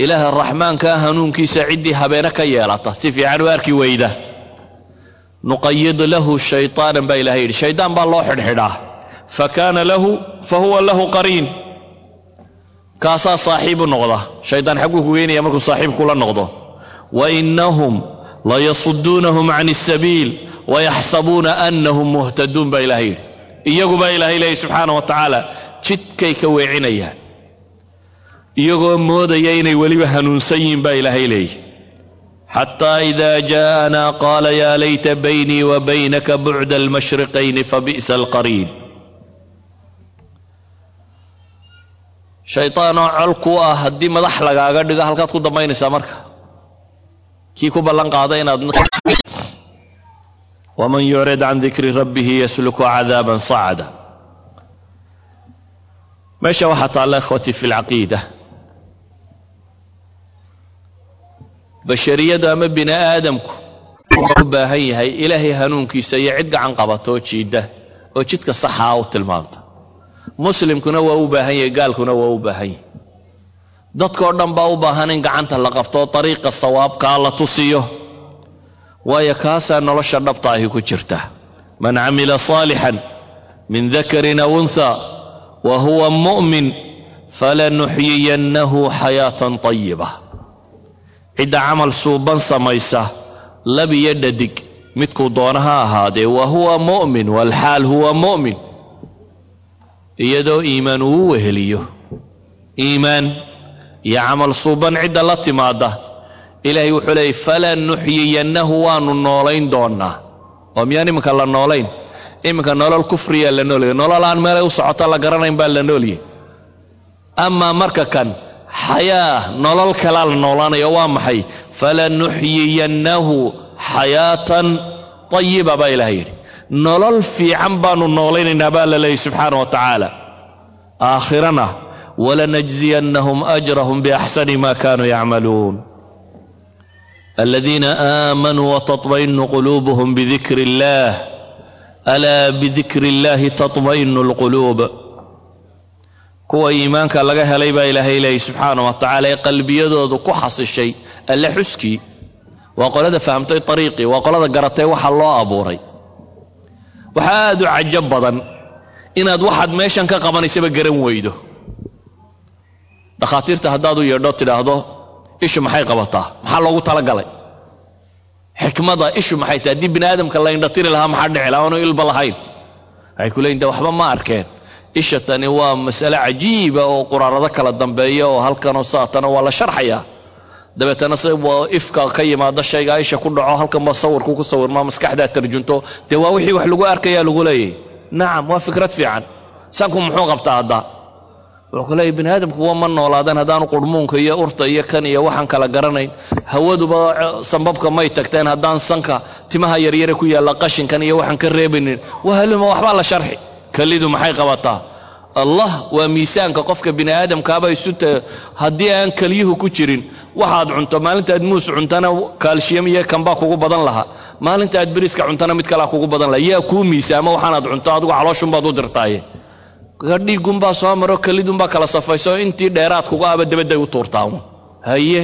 ilaaha raxmaankaa hanuunkiisa ciddii habeene ka yeelata. Si fiican u arki weyda. Nuqayid lahu shayaanan baa ilahay yidhi. Shaydaan baa loo xidhxidhaa. Fa kaana lahu fa huwa lahu qariin. Kaasaa saaxiibu noqda. Shaydaan xagguu ku geynaya markuu saaxiibkula noqdo. Wa innahum layasuduunahum can isabiil wayaxsabuuna annahum muhtaduun baa ilahay yidhi. Iyagu baa ilaahay leeyay subxaana wa tacaala. Jidkay ka weecinayaan iyagoo moodaya inay weliba hanuunsan yihiin baa ilaahay leeyahy xataa idaa jaa'anaa qaala yaa layta baynii wa baynaka bucda almashriqayni fabi'sa alqariin shaydaanoo col ku ah haddii madax lagaaga dhigo halkaad ku dambaynaysaa marka. Kii ku ballan qaada inaad waman yucrid can dikri rabbihi yasluku cadaaban sacada. Meesha waxaa taalla ikhwatii fi lcaqiida bashariyadu ama bini aadamku wuxuu u baahan yahay ilaahay hanuunkiisa iyo cid gacan qabata oo jiidda oo jidka saxaa u tilmaamta muslimkuna waa u baahan yahay gaalkuna waa u baahan yahay. Dadkao dhan baa u baahan in gacanta la qabto oo dariiqa sawaabkaa la tusiyo. Waayo kaasaa nolosha dhabta ahi ku jirta. Man camila saalixan min dakarin aw unha wa huwa mu'min falanuxyiyannahu xayaatan طayiba cidda camal suuban samaysa lab iyo dhadig. Midkuu doona ha ahaadee wa huwa mu'min walxaal huwa mu'min. Iyadoo iimaan uu weheliyo. Iimaan iyo camal suuban cidda la timaada ilaahay wuxuu leeyay falanuxyiyannahu waanu noolayn doonnaa oo miyaan iminka la noolayn? Iminka nolol kufriyaa la noolyahy nolol aan meelay u socota la garanayn baa la noolyahy amaa marka kan xayaa nolol kalaa la noolaanayo waa maxay falanuxyiyannahu xayaatan tayiba baa ilaah yidhi nolol fiican baanu noolaynaynaa baa la leeyay subxaana wa tacaala aakhirana walanajziyannahum ajrahum biaxsani ma kanuu yacmaluun aladiina aamanuu wataطmainu quluubuhum bidikri اllah alaa bidikri اllahi taطmainu اlquluub kuwa iimaanka laga helay baa ilaahay leeyay subxaana wa tacaala ee qalbiyadoodu ku xasishay alle xuskii waa qolada fahamtay ariiqii waa qolada garatay waxa loo abuuray. Waxaa aad u cajo badan inaad waxaad meeshan ka qabanaysaba garan weydo. Dhakhaatiirta haddaad u yeedho tidhaahdo ishu maxay qabataa? Maxaa loogu talagalay? Xikmada ishu maxay tahay? Haddii bini aadamka la indhatiri lahaa maxaa dhici lahaa? Aanu ilba lahayn. Waxay ku leeyiin de waxba ma arkeen isha tani waa masale cajiiba oo quraarado kala dambeeya oo halkanoo saatana waa la sharxayaa. Dabeetana se ifka ka yimaada shaygaa isha ku dhaco halkan baa sawirku ku sawirmaa maskaxdaa tarjunto. Dee waa wixii wax lagu arkayaa lagu leeyahy nacam waa fikrad fiican. Sanku muxuu qabtaa hadda? Wuxuu ku bini aadamku waa ma noolaadeen haddaanu qurmuunka iyo urta iyo kan iyo waxaan kala garanayn. Hawaduba sambabka may tagteen haddaan sanka timaha yaryare ku yaalla qashinkan iyo waxaan ka reebaynin wahaluma waxbaa la sharxi kalidu maxay qabataa? Allah waa miisaanka qofka bini aadamkaaba isu haddii aan keliyuhu ku jirin waxaad cunto maalintaad muus cuntana kaalshiyam iyo kanbaa kugu badan lahaa maalinta aad beriska cuntana mid kalea kugu badan laha. Yaa kuu miisaamo waxaanaad cunto adigu calooshunbaad u dirtaaye. Dhiigunbaa soo maro kelidunbaa kala safayso intii dheeraad kuga aba dabadday u tuurtaa haye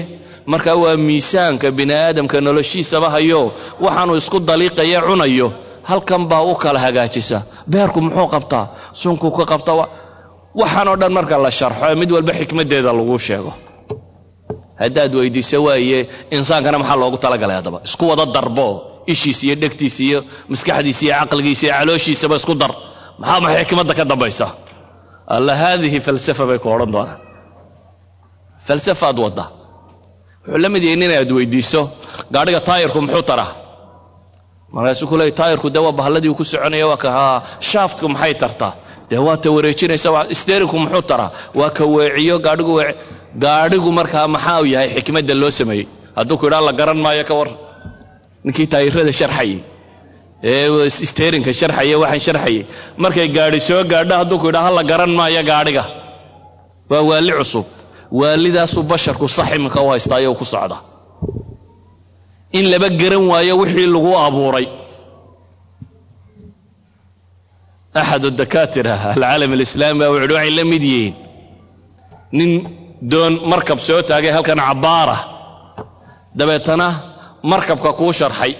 marka waa miisaanka bini aadamka noloshiisaba hayo waxaanu isku daliiqaye cunayo halkan baa u kala hagaajisa. Beerku muxuu qabtaa? Sunkuu ka qabta waxaanoo dhan marka la sharxo mid walba xikmaddeeda lagu sheego. Haddaad weydiiso waaye insaankana maxaa loogu talagalay haddaba? Isku wada darbo ishiisa iyo dhegtiisa iyo maskaxdiisa iyo caqligiisa iyo calooshiisaba isku dar. Maxaa maxay xikmadda ka dambaysa? Alla haadihi falsafa bay ku odhan doonaan. Falsafaad wadda. Wuxuu la mid yahay nin aad weydiiso gaadhiga taayirku muxuu taraa markaasuu ku leey taayirku dee waa bahalladii uu ku soconaya waa ka haa shaaftku maxay tartaa dee waa ta wareejinaysa steerinku muxuu taraa? Waa ka weeciyo gaadhigu weeci gaadhigu markaa maxaa u yahay xikmadda loo sameeyey? Hadduu ku idhaa la garan maayo ka war. Ninkii taayirada sharxayey. Ee steerinka sharxaya waxaan sharxayay markay gaadhi soo gaadho hadduu ku idhaa ha la garan maayo gaadhiga. Waa waali cusub. Waalidaasuu basharku sax iminka u haystaayo ku socda in laba garan waayo wixii lagu abuuray. Axad dakaatira alcaalam alislaami baa wuxuuhi waxay la mid yihiin. Nin doon markab soo taagay halkan cabbaara dabeetana markabka kuu sharxay.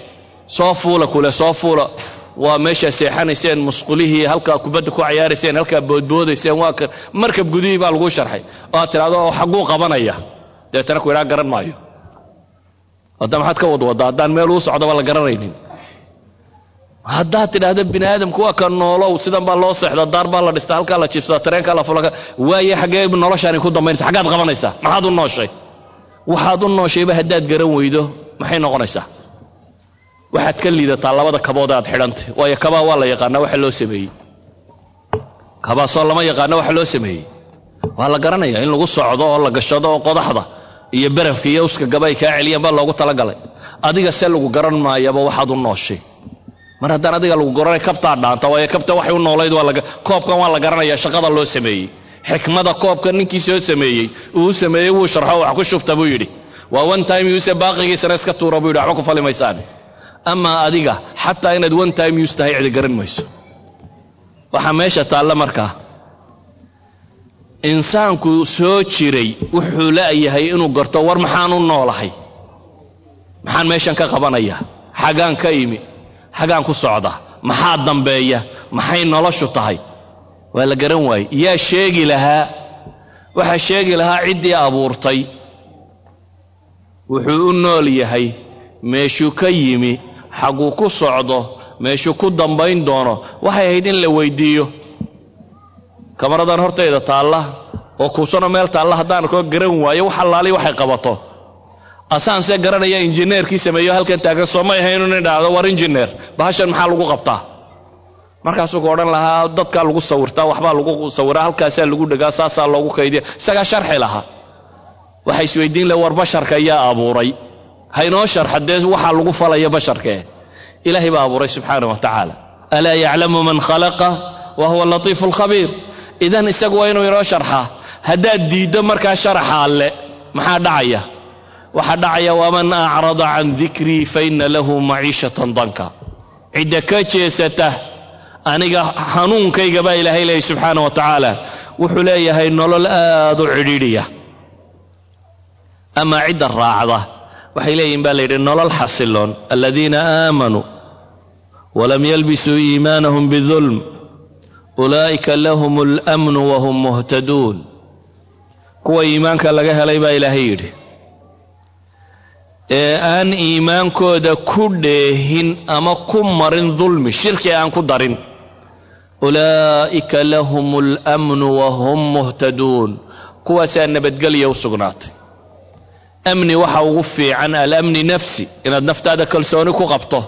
Soo fuula kule soo fuula. Waa meeshaa seexanayseen musqulihii halkaa kubadda ku cayaarayseen halkaa boodboodayseen waa markab gudihii baa laguu sharxay. Oo aad tidhahdo oo xagguu qabanaya. Dabeetana ku idhaa garan maayo hadda maxaad ka wadwaddaa haddaan meel uu socdaba la garanaynin. Haddaad tidhaahdo bini aadamku waa ka noolow sidan baa loo seexda daar baa la dhistaa halkaa la jibsada tareenkaa la fulaka waaye xaggee noloshaani ku dambaynaysa xaggaad qabanaysaa maxaad u nooshay? Waxaad u nooshayba haddaad garan weydo maxay noqonaysaa? Waxaad ka liidataa labada kabood aad xidhantay waayo kabaa waa la yaqaanaa waxa loo sameeyey. Kabaasoo lama yaqaano waxa loo sameeyey. Waa la garanaya in lagu socdo oo la gashado oo qodaxda iyo barafka iyo uska gaba ay kaa celiyaan baa loogu talagalay. Adiga se lagu garan maayaba waxaad u nooshay mar haddaan adiga lagu garanay kabtaa dhaanta waayo kabta waxay u noolayd koobkan waa la garanaya shaqada loo sameeyey. Xikmada koobka ninkii soo sameeyey uu sameeyey wuu sharxo wax ku shufta buu yidhi. Waa one time use baaqigiisana iska tuura buu yidhi waxba ku fali maysaan amaa adiga xataa inaad one time use tahay cidi garan mayso. Waxaa meesha taalla markaa insaanku soo jiray wuxuu la'yahay inuu garto war maxaan u noolahay? Maxaan meeshan ka qabanayaa? Xagaan ka imi. Xagaan ku socda. Maxaa dambeeya? Maxay noloshu tahay? Waa la garan waaye yaa sheegi lahaa? Waxaa sheegi lahaa ciddii abuurtay. Wuxuu u nool yahay. Meeshuu ka yimi. Xagguu ku socdo. Meeshuu ku dambayn doono. Waxay ahayd in la weyddiiyo kamaradan hortayda taalla oo kuusano meel taalla haddaan arkoo garan waayo wax allaali waxay qabato. Asaan see garanaya injineerkii sameeyo halkan taagan soo may ahayn inu idhaahdo war injineer bahashan maxaa lagu qabtaa? Markaasuu ku odhan lahaa dadkaa lagu sawirtaa waxbaa lagu sawiraa halkaasaa lagu dhegaa saasaa loogu kaydiya isagaa sharxi lahaa. Waxay isweydiin laha war basharka yaa abuuray. Haynoo sharxa dee waxaa lagu falaya basharkee? Ilaahay baa abuuray subxaana wa tacaala. Alaa yaclamu man khalaqa wa huwa latiifu alkhabiir idan isagu waa inuu inoo sharxaa haddaad diiddo markaa sharaxa alle maxaa dhacaya? Waxaa dhacaya waman acrada can dikrii fa inna lahu maciishatan danka. Cidda ka jeesata aniga hanuunkayga baa ilaahay leeyay subxaana wa tacaala. Wuxuu leeyahay nolol aad u cidhiidhiya. Amaa cidda raacda waxay leeyihiin baa layidhi nolol xasiloon aladiina aamanuu walam yalbisuu iimaanahum bidulm ulaa'ika lahum alamnu wahum muhtaduun kuwa iimaanka laga helay baa ilaahay yidhi ee aan iimaankooda ku dheehin ama ku marin dulmi shirki aan ku darin ulaa'ika lahum alamnu wahum muhtaduun kuwaasaa nabadgelya u sugnaatay. Amni waxa ugu fiican alamni nafsi inaad naftaada kalsooni ku qabto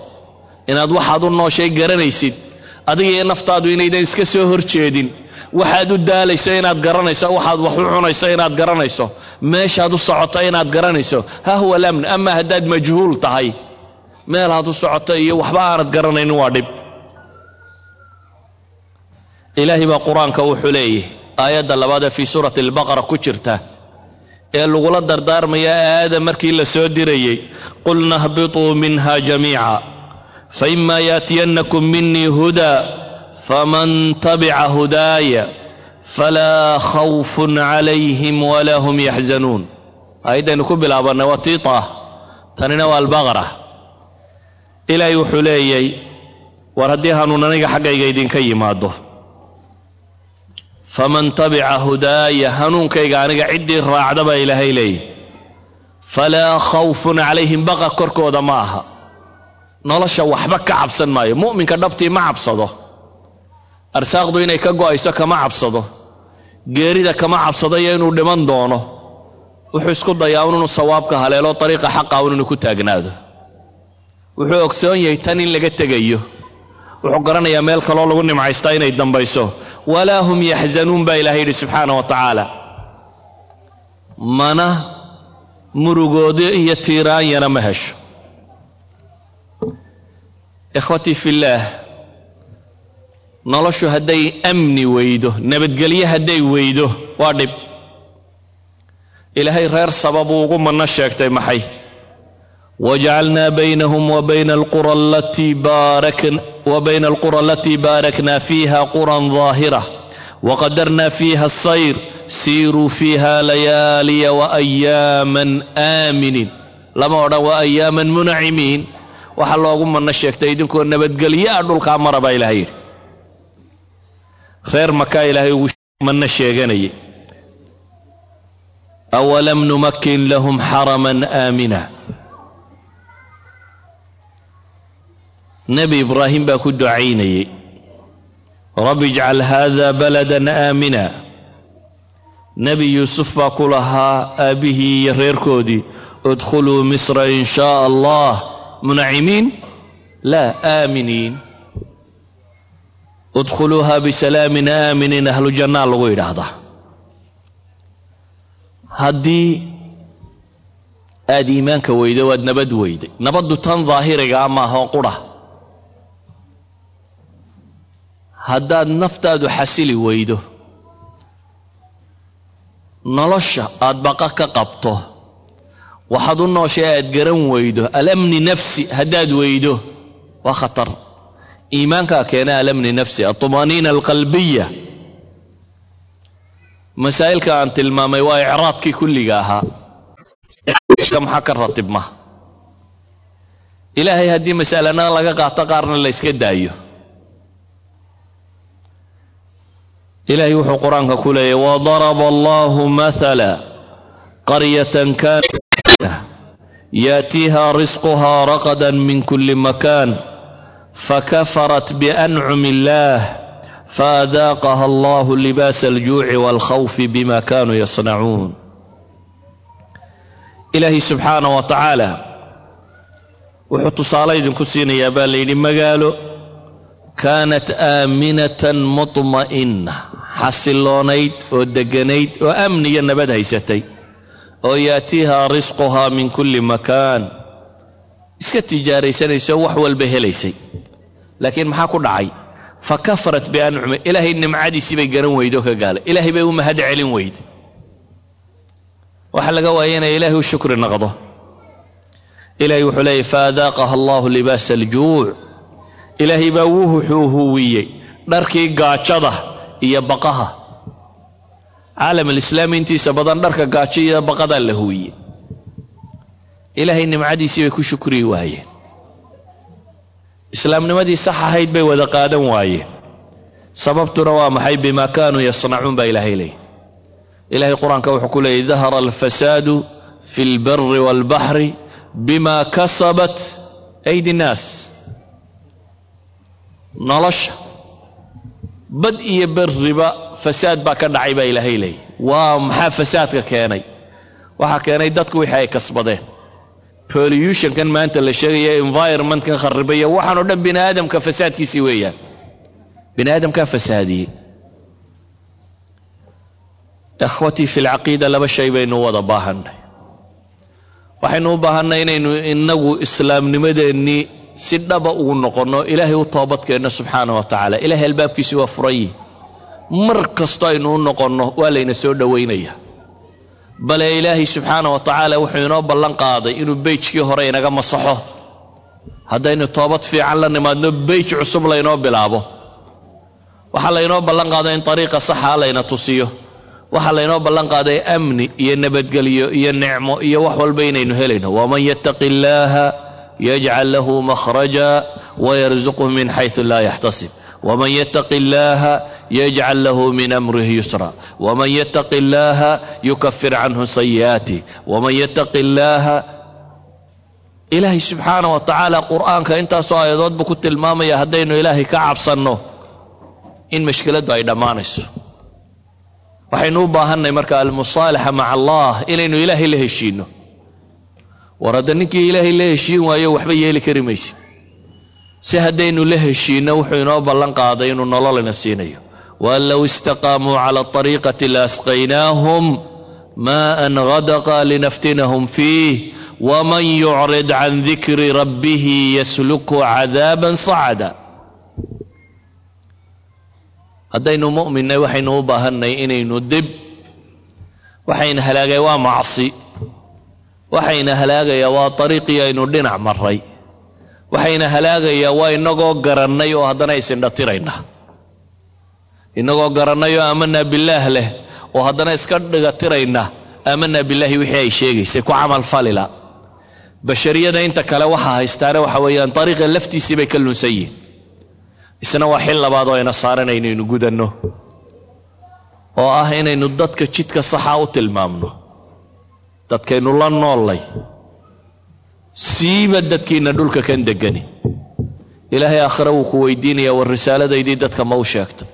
inaad waxaad u nooshay garanaysid adiga iyo naftaadu inaydan iska soo hor jeedin waxaad u daalayso inaad garanayso waxaad wax u cunayso inaad garanayso meeshaad u socoto inaad garanayso ha huwa alamn ama haddaad majhuul tahay meelaad u socoto iyo waxba aanad garanaynin waa dhib. Ilaahay baa qur'aanka wuxuu leeyahy aayadda labaad ee fii suurati albaqara ku jirta ee lagula dardaarmaya aadam markii la soo dirayey qulna hbituu minha jamiica faima yaatiyannakum minii hudaa faman tabica hudaaya falaa khawfun calayhim walaa hum yaxzanuun aayaddaynu ku bilaabannay waa tiita tanina waa albaqara ilaahay wuxuu leeyay war haddii hanuun aniga xaggayga idinka yimaado faman tabica hudaaya hanuunkayga aniga ciddii raacda baa ilaahay leeyay falaa khawfun calayhim baqa korkooda ma aha nolosha waxba ka cabsan maayo. Mu'minka dhabtii ma cabsado. Arsaaqdu inay ka go'ayso kama cabsado. Geerida kama cabsado iyo inuu dhiman doono. Wuxuu isku dayaa inuu sawaabka haleelo dariiqa xaqa inuu ku taagnaado. Wuxuu ogsoon yahay tan in laga tegayo. Wuxuu garanayaa meel kaloo lagu nimcaystaa inay dambayso. Walaa hum yaxzanuun baa ilahay yidhi subxaana wa tacaala. Mana murugoodo iyo tiiraanyana ma hesho ikhwatii fillaah noloshu hadday amni weydo nabadgelyo hadday weydo waa dhib. Ilaahay reer saba buu ugu manno sheegtay maxay? Wajacalnaa baynahum wa bayna alqura alatii baaraknaa fiiha quran daahira waqadarnaa fiiha asayr siiruu fiiha layaaliya waayaaman aaminiin lama odhan wa ayaaman munacimiin waxa loogu manno sheegtay idinkoo nabadgelya a dhulkaa mara baa ilahay yidhi. Reer makaa ilaahay ugu manno sheeganayay. Awalam numakkin lahum xaraman aamina. Nebi ibraahim baa ku ducaynayay. Rabbi ijcal haada baladan aamina. Nebi yuusuf baa ku lahaa aabbihii iyo reerkoodii idkhuluu misra in shaa allah munacimiin laa aaminiin idkhuluuha bisalaamin aaminiin ahlu jannaa lagu yidhaahdaa haddii aada iimaanka weydo waad nabad weyday nabaddu tan daahirigaa maahoo qura haddaad naftaadu xasili weydo nolosha aad baqa ka qabto waxaad u nooshay aad garan weydo. Alamni nafsi haddaad weydo. Waa khatar. Iimaankaa keena alamni nafsi. Alطumaaniina alqalbiya masaa'ilka aan tilmaamay waa icraadkii kulliga ahaa. Maxaa ka ratibma ilaahay haddii masalana laga qaato qaarna la yska daayo. Ilaahay wuxuu qur'aanka ku leeyahy wadaraba allahu mahala qaryatan kaana yaatiiha risquha raqada min kuli makan. Fakafarat biancumi illah faadaaqaha allahu libaasa aljuuci waalkhawfi bima kanuu yasnacuun ilaahay subxaana wa tacaala wuxuu tusaale idinku siinayaa baa layidhi magaalo kaanat aaminatan mutma'inna xasiloonayd oo degganayd oo amniga nabad haysatay oo yaatiiha risquhaa min kulli makaan. Iska tijaaraysanayso wax walba helaysay. Laakiin maxaa ku dhacay? Fa kafarat biancumi ilaahay nimcadiisii bay garan weydo ka gaala. Ilaahay bay u mahad celin weyde waxaa laga waaya inay ilaahay u shukri noqdo. Ilaahay wuxuu leeyahy faadaaqaha allahu libaasa aljuuc. Ilaahay baa wuxuu huwiyey dharkii gaajada iyo baqaha caalam alislaami intiisa badan dharka gaajo iyo baqadaa la huwiyey ilaahay nimcadiisii bay ku shukriyi waayeen islaamnimadii sax ahayd bay wada qaadan waayeen sababtuna waa maxay bimaa kaanuu yasnacuun baa ilaahay leeyay ilahay qur'aanka wuxuu ku leeyay dahara alfasaadu fi lbari waalbaxri bima kasabat aydi nnaas nolosha bad iyo berriba fasaad baa ka dhacay baa ilaahay leeyay. Waa maxaa fasaadka keenay? Waxaa keenay dadku wixii ay kasbadeen. Pollutionkan maanta la sheegaya environmentkan kharibaya waxaan oo dhan bini aadamka fasaadkiisii weeyaan. Bini aadamkaa fasaadiyey. Ikhwatii fi lcaqiida laba shay baynu wada baahanay waxaynu u baahannay inaynu inagu islaamnimadeennii si dhaba ugu noqonno ilaahay u toobadkeenno subxaana wa tacaala. Ilahay albaabkiisi waa furayi mar kasto aynu u noqonno waa layna soo dhowaynaya bale ilaahay subxaana wa tacaala wuxuu inoo ballan qaaday inuu beyjkii hore inaga masaxo. Haddaynu toobad fiican la nimaadno beyj cusub laynoo bilaabo. Waxaa laynoo ballan qaaday in ariiqa saxa layna tusiyo. Waxaa laynoo ballan qaaday amni iyo nabadgelyo iyo nicmo iyo wax walba inaynu helayno. Waman yattaqi illaaha yajcal lahu makhraja wayarzuqhu min xaysu laa yaxtasib waman yattaqi illaaha yajcal lahu min amrihi yusra waman yattaqi illaaha yukafir canhu sayi'aatih waman yattaqi illaaha ilaahay subxaana wa tacaala qur'aanka intaasoo aayadood buu ku tilmaamaya haddaynu ilaahay ka cabsanno in mashkiladdu ay dhammaanayso waxaynu u baahanay marka almusaalaxa maca allah inaynu ilaahay la heshiinno war hadda ninkii ilaahay la heshiin waayo waxba yeeli kari si haddaynu la heshiinno wuxuu inoo ballan qaaday inuu nololina siinayo waan low istaqaamuu cala ariiqati laasqaynaahum maa'an hadaqa linaftinahum fiih waman yucrid can dikri rabbihi yasluku cadaaban sacada haddaynu mu'minnay waxaynu u baahannay inaynu dib waxayna halaagaya waa macsi waxayna halaagayaa waa ariiqii aynu dhinac maray waxayna halaagayaa waa inagoo garannay oo haddana isindhatirayna inagoo garannay oo aamanaa billaah leh oo haddana iska dhigatirayna aamanaa billaahi wixii ay sheegaysay ku camalfalila bashariyada inta kale waxaa haystaane waxa weeyaan ariiqa laftiisii bay ka lunsan yihiin isna waa xil labaad oo ayna saaran inaynu gudanno oo ah inaynu dadka jidka saxa u tilmaamno. Dadkaynu la noollay siiba dadkiinna dhulka kan degani ilaahay aakhire wuu ku weydiinayaa war risaaladaydii dadka ma u sheegtay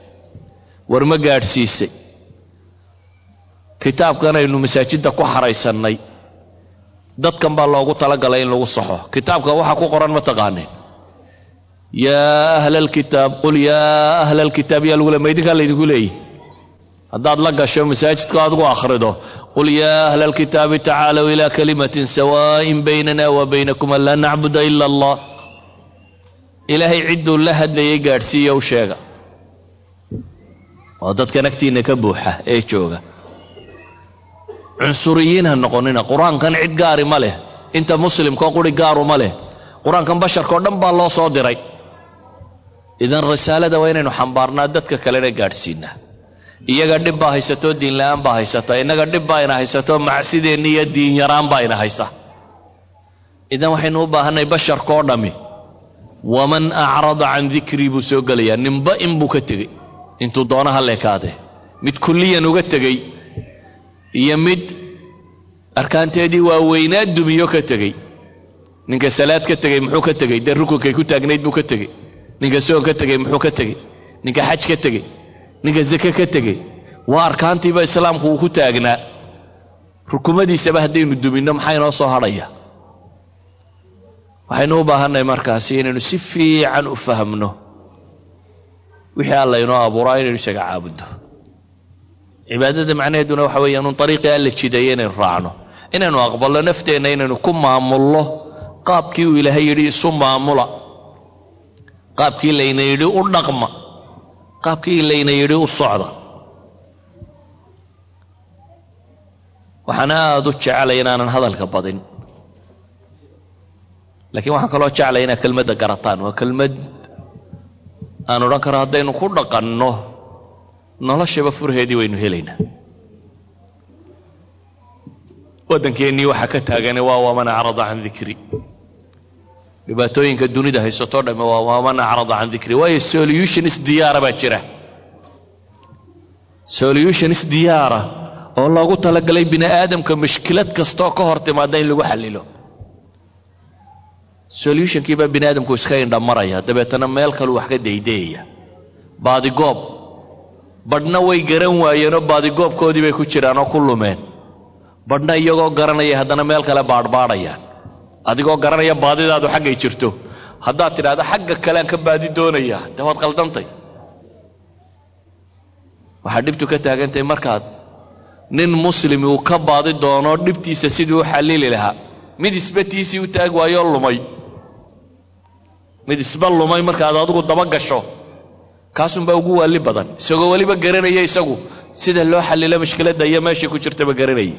war ma gaadhsiisay. Kitaabkan aynu masaajidda ku xaraysannay dadkan baa loogu talagalay in lagu saxo. Kitaabka waxaa ku qoran ma taqaanin yaa ahla alkitaab qul yaa ahla alkitaab yaa lagu le ma idinkaa laydinku leeyihi haddaad la gasho masaajidka adigu akhrido. Qul yaa ahla alkitaabi tacaalow ilaa kalimatin sawaa'in baynana wa baynakum an laa nacbuda ila allah. Ilaahay cidduu la hadlayay gaadhsiiya u sheega waa dadkan agtiinna ka buuxa ee jooga. Cunsuriyiin ha noqonina qur'aankan cid gaari ma leh inta muslimkao quri gaaru ma leh. Qur'aankan basharkao dhan baa loo soo diray. Idan risaalada waa inaynu xambaarnaa dadka kalena gaadhsiinaa iyaga dhib baa haysatoo diinla-aan baa haysata. Innaga dhib baa ina haysato macsideenni iyo diin yaraan baa ina haysa. Idan waxaynu u baahanay basharkaoo dhammi waman acrada can dikrii buu soo gelayaa. Ninba in buu ka tegey intuu doona ha leekaadee mid kulliyan uga tegey iyo mid arkaanteedii waaweynaa dumiyo ka tegey. Ninka salaad ka tegey muxuu ka tegey? Dee rukunkay ku taagnayd buu ka tegey? Ninka soon ka tegey muxuu ka tegey? Ninka xaj ka tegey? Ninka zake ka tegey? Waa arkaantiiba islaamku uu ku taagnaa. Rukumadiisaba haddaynu duminno maxaa inoo soo hadhaya? Waxaynu u baahannahay markaasi inaynu si fiican u fahmno wixii alla inoo abuuraa inaynu isaga caabuddo cibaadada macnaheeduna waxa weeyaan un ariiqii alla jideeye inaynu raacno. Inaynu aqbalno nafteenna inaynu ku maamulno qaabkii uu ilaahay yidhi isu maamula. Qaabkii layna yidhi u dhaqma. Qaabkii layna yidhi u socda. Waxaan aada u jecelay inaanan hadalka badin. Laakiin waxaan kaloo jeclay inaad kelmadda garataan. Waa kelmad aan odhan karo haddaynu ku dhaqanno noloshaba furheedii waynu helaynaa. Waddankeennii waxaa ka taagane waa waman acrada can dikri. Dhibaatooyinka dunida haysatoo dhamme waa waman acrada can dikri. Waayo solutionis diyaara baa jira. Solutionis diyaara oo loogu talagalay bini aadamka mushkilad kastaoo ka hor timaada in lagu xallilo solutionkii baa bini aadamku iska indhamaraya dabeetana meel kaluu wax ka daydayaya baadigoob badhna way garan waayeenoo baadigoobkoodii bay ku jiraan oo ku lumeen. Badhna iyagoo garanaya haddana meel kale baadhbaadhayaan adigoo garanaya baadidaadu xaggay jirto. Haddaad tidhaahdo xagga kalean ka baadi doonayaa dee waad qaldantay waxaa dhibtu ka taagantahay markaad nin muslimi uu ka baadi doono dhibtiisa sidii u xallili lahaa. Mid isba tiisii u taag waayoo lumay mid isba lumay markaad adigu daba gasho. Kaasunbaa ugu waalli badan. Isagoo weliba garanaya isagu. Sida loo xallilo mushkiladda iyo meeshay ku jirtaba garanayay.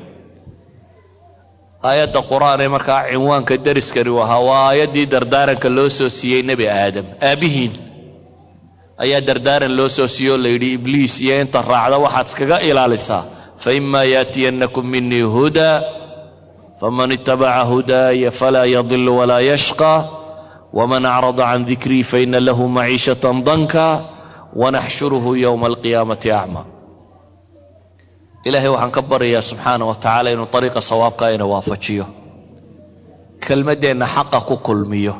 Aayadda qur'aan ee markaa cinwaanka dariskani u ahaa waa aayaddii dardaaranka loo soo siiyey nebi aadam. Aabbihiin ayaa dardaaran loo soo siiyey oo layidhi ibliis iyo inta raacda waxaad iskaga ilaalisaa. Fa imaa yaatiyannakum minii hudaa faman itabaca hudaaya falaa yadilu walaa yashqa waman acrada can dikrii faina lahu maciishatan danka wanaxshuruhu yowma alqiyaamati acma ilaahay waxaan ka baryayaa subxaana wa tacaala inuu ariiqa sawaabka ina waafajiyo kelmaddeenna xaqa ku kulmiyo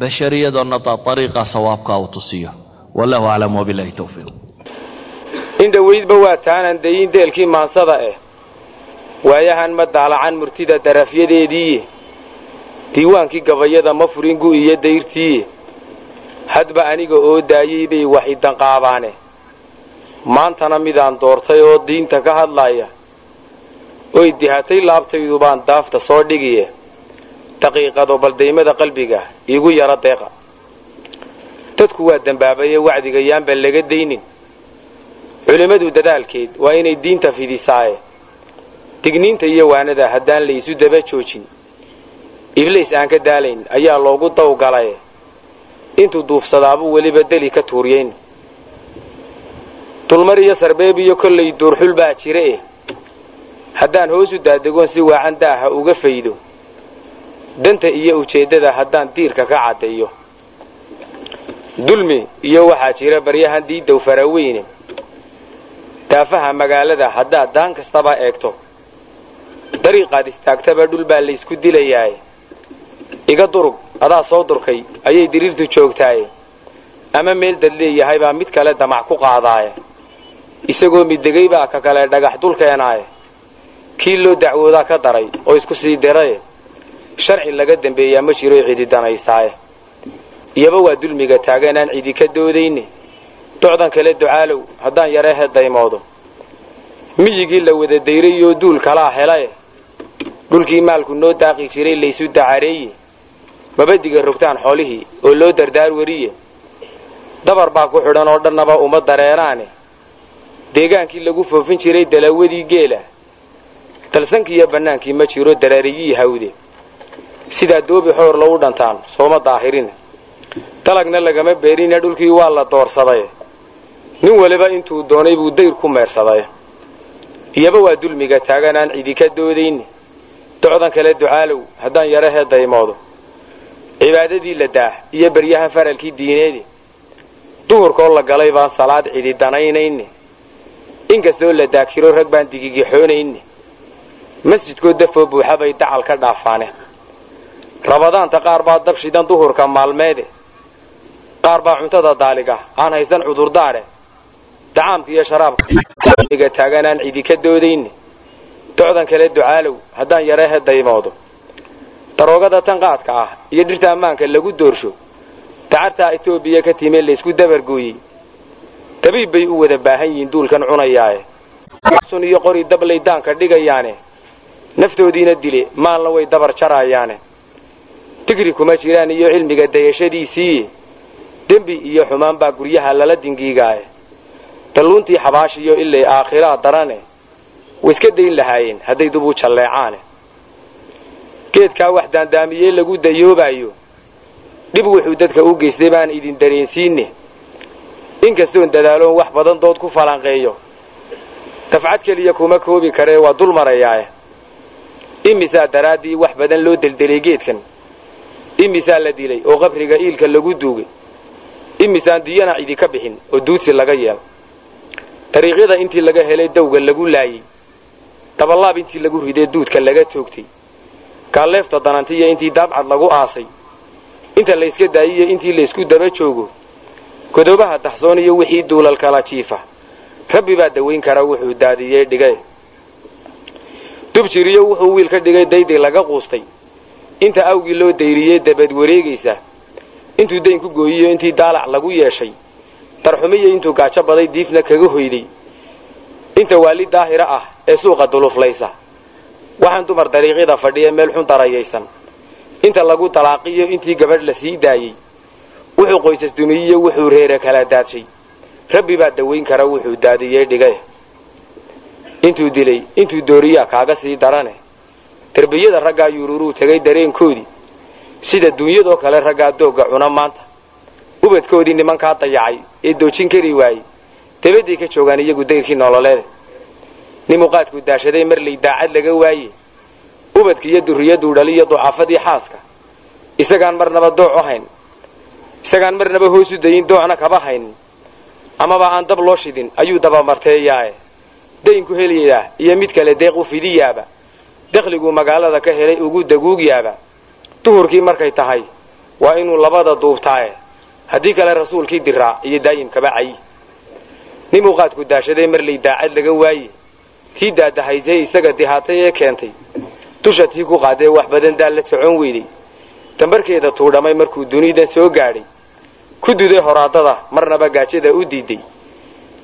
bashariyadonna ariiqa sawaabka uu tusiyo wallahu aclam wabilahi towfiiq in dhowaydba waa taanaan dayin deelkii maansada eh waayahan ma daalacan murtida darafyadeediiye diiwaankii gabayada ma furin gu'iyo dayrtiiye hadba aniga oo daayey bay wax idanqaabaane maantana midaan doortay oo diinta ka hadlaya oy dihatay laabtaydu baan daafta soo dhigiye. Daqiiqado baldaymada qalbiga iigu yaro deeqa. Dadku waa dembaabaye wacdiga yaanba laga daynin culimmadu dadaalkeed waa inay diinta fidisaaye. Digniinta iyo waanada haddaan laysu daba joojin ibliis aan ka daalayn ayaa loogu dawgalaye intuu duufsadaabuu weliba deli ka tuuriyeyn dulmar iyo sarbeeb iyo kollay duurxul baa jira eh haddaan hoos u daadegoon si waacan daaha uga faydo. Danta iyo ujeeddada haddaan diirka ka caddeeyo. Dulmi iyo waxaa jira baryahan diidow faraweyne daafaha magaalada haddaad daan kastaba eegto. Dariiqaad istaagtaba dhul baa laysku dilayaaye iga durug adaa soo durkay ayay diriirtu joogtaaye ama meel dad leeyahay baa mid kale damac ku qaadaaye. Isagoo middegay baa ka kale dhagax dul keenaaye. Kii loo dacwoodaa ka daray oo isku sii diraye sharci laga dambeeyaa ma jiro cidi danaystaaye. Iyaba waa dulmiga taagan aan cidi ka doodayne docdan kale ducaalow haddaan yareehe daymoodo. Miyigii la wada dayrayoo duul kalaa helaye. Dhulkii maalku noo daaqi jiray laysu dacareeye mabadiga rogtaan xoolihii oo loo dardaar wariye. Dabar baa ku xidhan oo dhannaba uma dareeraane deegaankii lagu foofin jiray dalawadii geela. Dalsankiiyo bannaankii ma jiro daraariyii hawde. Sidaa doobi xoor lagu dhantaan sooma daahirine dalagna lagama beerine dhulkii waa la doorsaday. Nin waliba intuu doonay buu dayr ku meersaday. Iyaba waa dulmiga taagan aan cidi ka doodayne docdan kale ducaalow haddaan yarahee daymoodo cibaadadii la daah iyo beryaha faralkii diineedi. Duhurkoo la galay baan salaad cidi danaynayne inkastoo la daakiro rag baan digigixoonayne masjidkoo dafoo buuxa bay dacal ka dhaafaane. Rabadaanta qaar baa dab shidan duhurka maalmeede. Qaar baa cuntada daaliga aan haysan cudurdaare dacaamka iyo sharaabka taagan aan cidi ka doodayne docdan kale ducaalow haddaan yareehe daymoodo daroogada tan qaadka ah iyo dhirta ammaanka lagu doorsho dacartaa etoobiya ka timee laysku dabargooyey dabiib bay u wada baahan yihiin duulkan cunayaaye. Sun iyo qori dablay daanka dhigayaane naftoodiina dile maalna way dabar jarayaane digri kuma jiraan iyo cilmiga dayashadiisii dembi iyo xumaan baa guryaha lala dingiigaaye dalluuntii xabaashiyo ilay aakhiraa darane waiska dayn lahaayeen hadday dubu jalleecaane geedkaa wax daandaamiyey lagu dayoobayo dhib wuxuu dadka u geystay baan idin dareensiine inkastoon dadaaloon wax badan dood ku falanqeeyo dafcad keliya kuma koobi karee waa dul marayaaye. Imisaa daraaddii wax badan loo deldelay geedkan? Imisaa la dilay oo qabriga iilka lagu duugay? Imisaan diyana cidi ka bixin oo duudsi laga yeelo? Dariiqyada intii laga helay dawga lagu laayey dabalaab intii lagu riday duudka laga toogtay gaalleefta danantiyo intii daabcad lagu aasay. Inta layska daayiyo intii laysku daba joogo. Godoobaha daxsoon iyo wixii duulal kala jiifa. Rabbi baa dawayn kara wuxuu daadiyey dhigay. Dubjiriyo wuxuu wiil ka dhigay dayday laga quustay. Inta awgii loo dayriyey dabad wareegaysa. Intuu dayn ku gooyiyo intii daalac lagu yeeshay. Darxumiyo intuu gaajo baday diifna kaga hoyday. Inta waali daahira ah ee suuqa duluflaysa waxaan dumar dariiqyada fadhiya meel xun darayaysan inta lagu dalaaqiyo intii gabadh la sii daayey wuxuu qoysas dumiyiyo wuxuu reere kala daadshay. Rabbi baa dawayn kara wuxuu daadiyey dhigay. Intuu dilay intuu dooriyaa kaaga sii darane derbiyada raggaa yururuu tegay dareenkoodii. Sida duunyadoo kale raggaa doogga cuna maanta. Ubadkoodii nimankaa dayacay ee doojin kari waayey. Dabadday ka joogaan iyagu dayrkii nololeede nimuqaadku daashaday marlay daacad laga waaye. Ubadka iyo durriyaduu dhaliyo ducafadii xaaska. Isagaan marnaba dooc u hayn isagaan marnaba hoosu dayin doocna kaba haynin amaba aan dab loo shidin ayuu dabamarteeyaaye daynku helayaa iyo mid kale deeq u fidiyaaba. Dakhliguu magaalada ka helay ugu daguugyaaba. Duhurkii markay tahay waa inuu labada duubtaaye. Haddii kale rasuulkii diraa iyo daa'imkaba cayi. Nimuqaadku daashaday marlay daacad laga waaye tii daadahaysee isaga dihaatay ee keentay. Dusha tii ku qaadee wax badan daal la socon weyday dambarkeeda tuudhamay markuu dunidan soo gaadhay. Ku duday horaadada marnaba gaajada u diiday.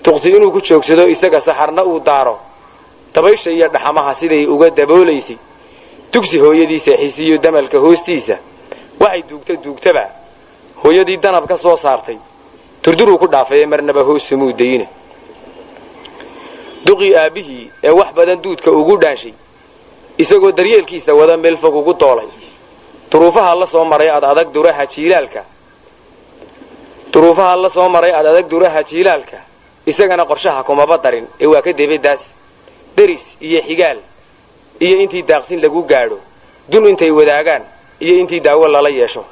Tuqsi inuu ku joogsado isaga saxarna uu daaro. Dabaysha iyo dhaxamaha siday uga daboolaysay dugsi hooyadii seexisiiyo damalka hoostiisa. Waxay duugta duugtaba. Hooyadii danab ka soo saartay. Durduruu ku dhaafay marnaba hoosumuu dayine duqii aabbihii ee wax badan duudka ugu dhaanshay isagoo daryeelkiisa wada meel fog ugu doolay duruufaha la soo maray ad adag duraha jiilaalka. Duruufaha la soo maray ad adag duraha jiilaalka. Isagana qorshaha kumaba darin ee waa ka debadaas deris iyo xigaal iyo intii daaqsin lagu gaadho. Dun intay wadaagaan iyo intii daawo lala yeesho.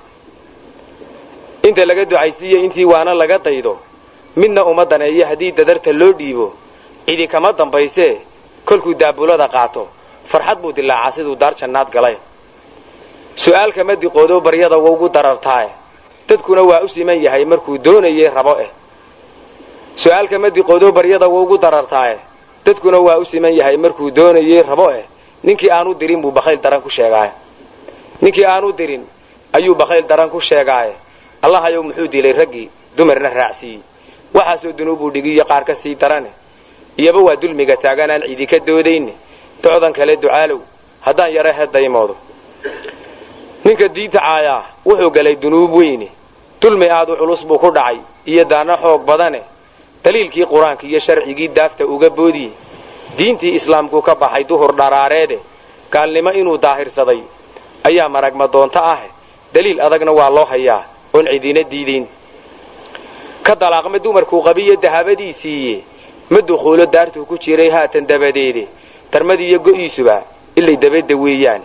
Inta laga ducaystiyo intii waana laga daydo. Midna uma daneeyo haddii dadarta loo dhiibo cidi kama dambaysee kolkuu daabulada qaato. Farxad buu dilaacaa siduu daar jannaad galay. Su'aal kama diqoodo baryada waugu darartaae dadkuna waa u siman yahay markuu doonayey rabo eh. Su'aal kama diqoodo baryada waugu darartaae dadkuna waa u siman yahay markuu doonayey rabo eh. Ninkii aanu dirin buu bakhayl daran ku sheegaaye. Ninkii aanu dirin ayuu bakhayl daran ku sheegaaye. Allahayow muxuu dilay raggii dumarna raacsiiyey. Waxaasoo dunuubuu dhigiyo qaar ka sii darane iyaba waa dulmiga taagan aan cidi ka doodayne docdan kale ducaalow haddaan yara hedaymoodo ninka diinta caayaa wuxuu galay dunuub weyne dulmi aad u culus buu ku dhacay iyo daana xoog badane daliilkii qur'aanka iyo sharcigii daafta uga boodiye. Diintii islaamku ka baxay duhur dharaareede gaalnimo inuu daahirsaday ayaa maragma doonto ah daliil adagna waa loo hayaa oon cidina diidayn ka dalaaqma dumarkuu qabiyo dahabadiisiiye ma dukhuulo daartuu ku jiray haatan dabadeede darmadiiyo go'iisuba ilay dabadda weeyaan.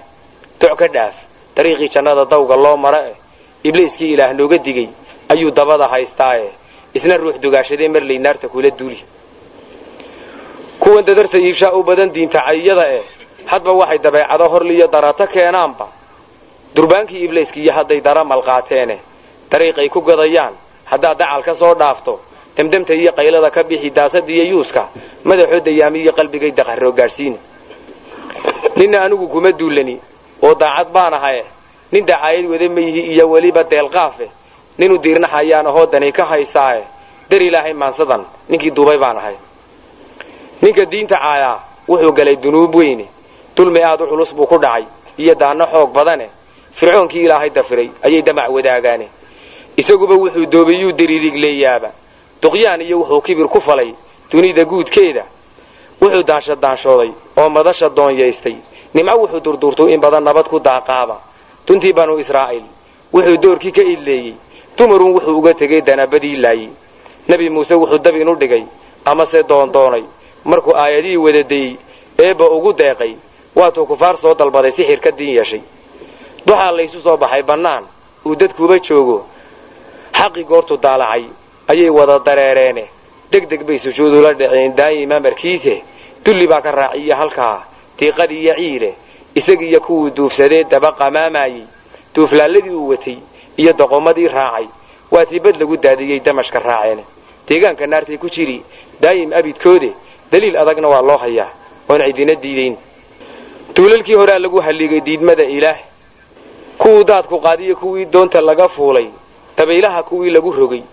Doc ka dhaaf dariiqii jannada dawga loo mara eh ibliiskii ilaah nooga digay ayuu dabada haystaaye. Isna ruux dugaashadee marlay naarta kula duuli. Kuwan dadarta iibshaa u badan diinta cayiyada eh hadba waxay dabeecado horliyo darato keenaanba. Durbaankii ibliiskiiyo hadday dara malqaateene dariiqay ku gadayaan haddaad dacal ka soo dhaafto demdemta iyo qaylada ka bixi daasada iyo yuuska madaxoo dayaamiyo qalbigay daqaroo gaadhsiini ninna anigu kuma duulani oo daacad baan ahaye. Nin dacaayad wada mayihi iyo weliba deelqaafe ninu diirnaxayaan ahoo dani ka haysaaye. Dar ilaahay maansadan ninkii duubay baan ahay. Ninka diinta caayaa wuxuu galay dunuub weyne. Dulmi aad u culus buu ku dhacay iyo daanno xoog badane. Fircoonkii ilaahay dafiray ayay damac wadaagaane. Isaguba wuxuu doobiyuu diriirigleeyaaba duqyaan iyo wuxuu kibir ku falay dunida guudkeeda. Wuxuu daansha daanshooday oo madasha doonyaystay nimco wuxuu durduurtuu in badan nabad ku daaqaaba. Duntii banu israa'iil wuxuu doorkii ka idleeyey. Dumarun wuxuu uga tegay danabadii laayey nebi muuse wuxuu dab inu dhigay amase doondoonay markuu aayadihii wadadayey eebba ugu deeqay waatuu kufaar soo dalbaday sixir ka diin yeeshay. Duxaa laysu soo baxay bannaan. Uu dadkuuba joogo. Xaqii goortu daalacay ayay wada dareereene. Deg deg bay sujuudula dhaceen daa'ima markiise dulli baa ka raaciya halkaa diiqadii iyo ciile isagiiyo kuwuu duufsadee daba qamaamayey duuflaalladii uu watay iyo doqomadii raacay. Waa tii bad lagu daadiyey damashka raaceene. Deegaanka naartay ku jiri daa'im abidkoode daliil adagna waa loo hayaa. Oon cidina diidayn. Duulalkii horaa lagu halligay diidmada ilaah. Kuwuu daadku qaadiyo kuwii doonta laga fuulay. Dabaylaha kuwii lagu rogay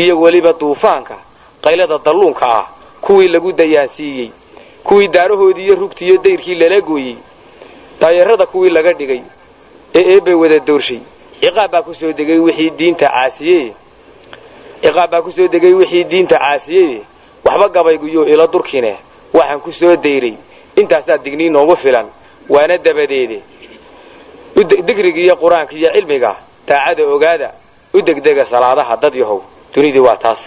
iyo weliba duufaanka qaylada dalluunka ah kuwii lagu dayaansiiyey kuwii daarahoodii iyo rugtiiyo dayrkii lala gooyey daayarada kuwii laga dhigay ee eebbay wada doorshay. Ciqaab baa ku soo degay wixii diinta caasiye. Ciqaab baa ku soo degay wixii diinta caasiye. Waxba gabayguyo ilo durkine waxaan ku soo dayray. Intaasaa dignii noogu filan waana dabadeede. Digrigiiyo qur'aanka iyo cilmiga daacada ogaada u degdega salaadaha dad yahow dunidii waa taas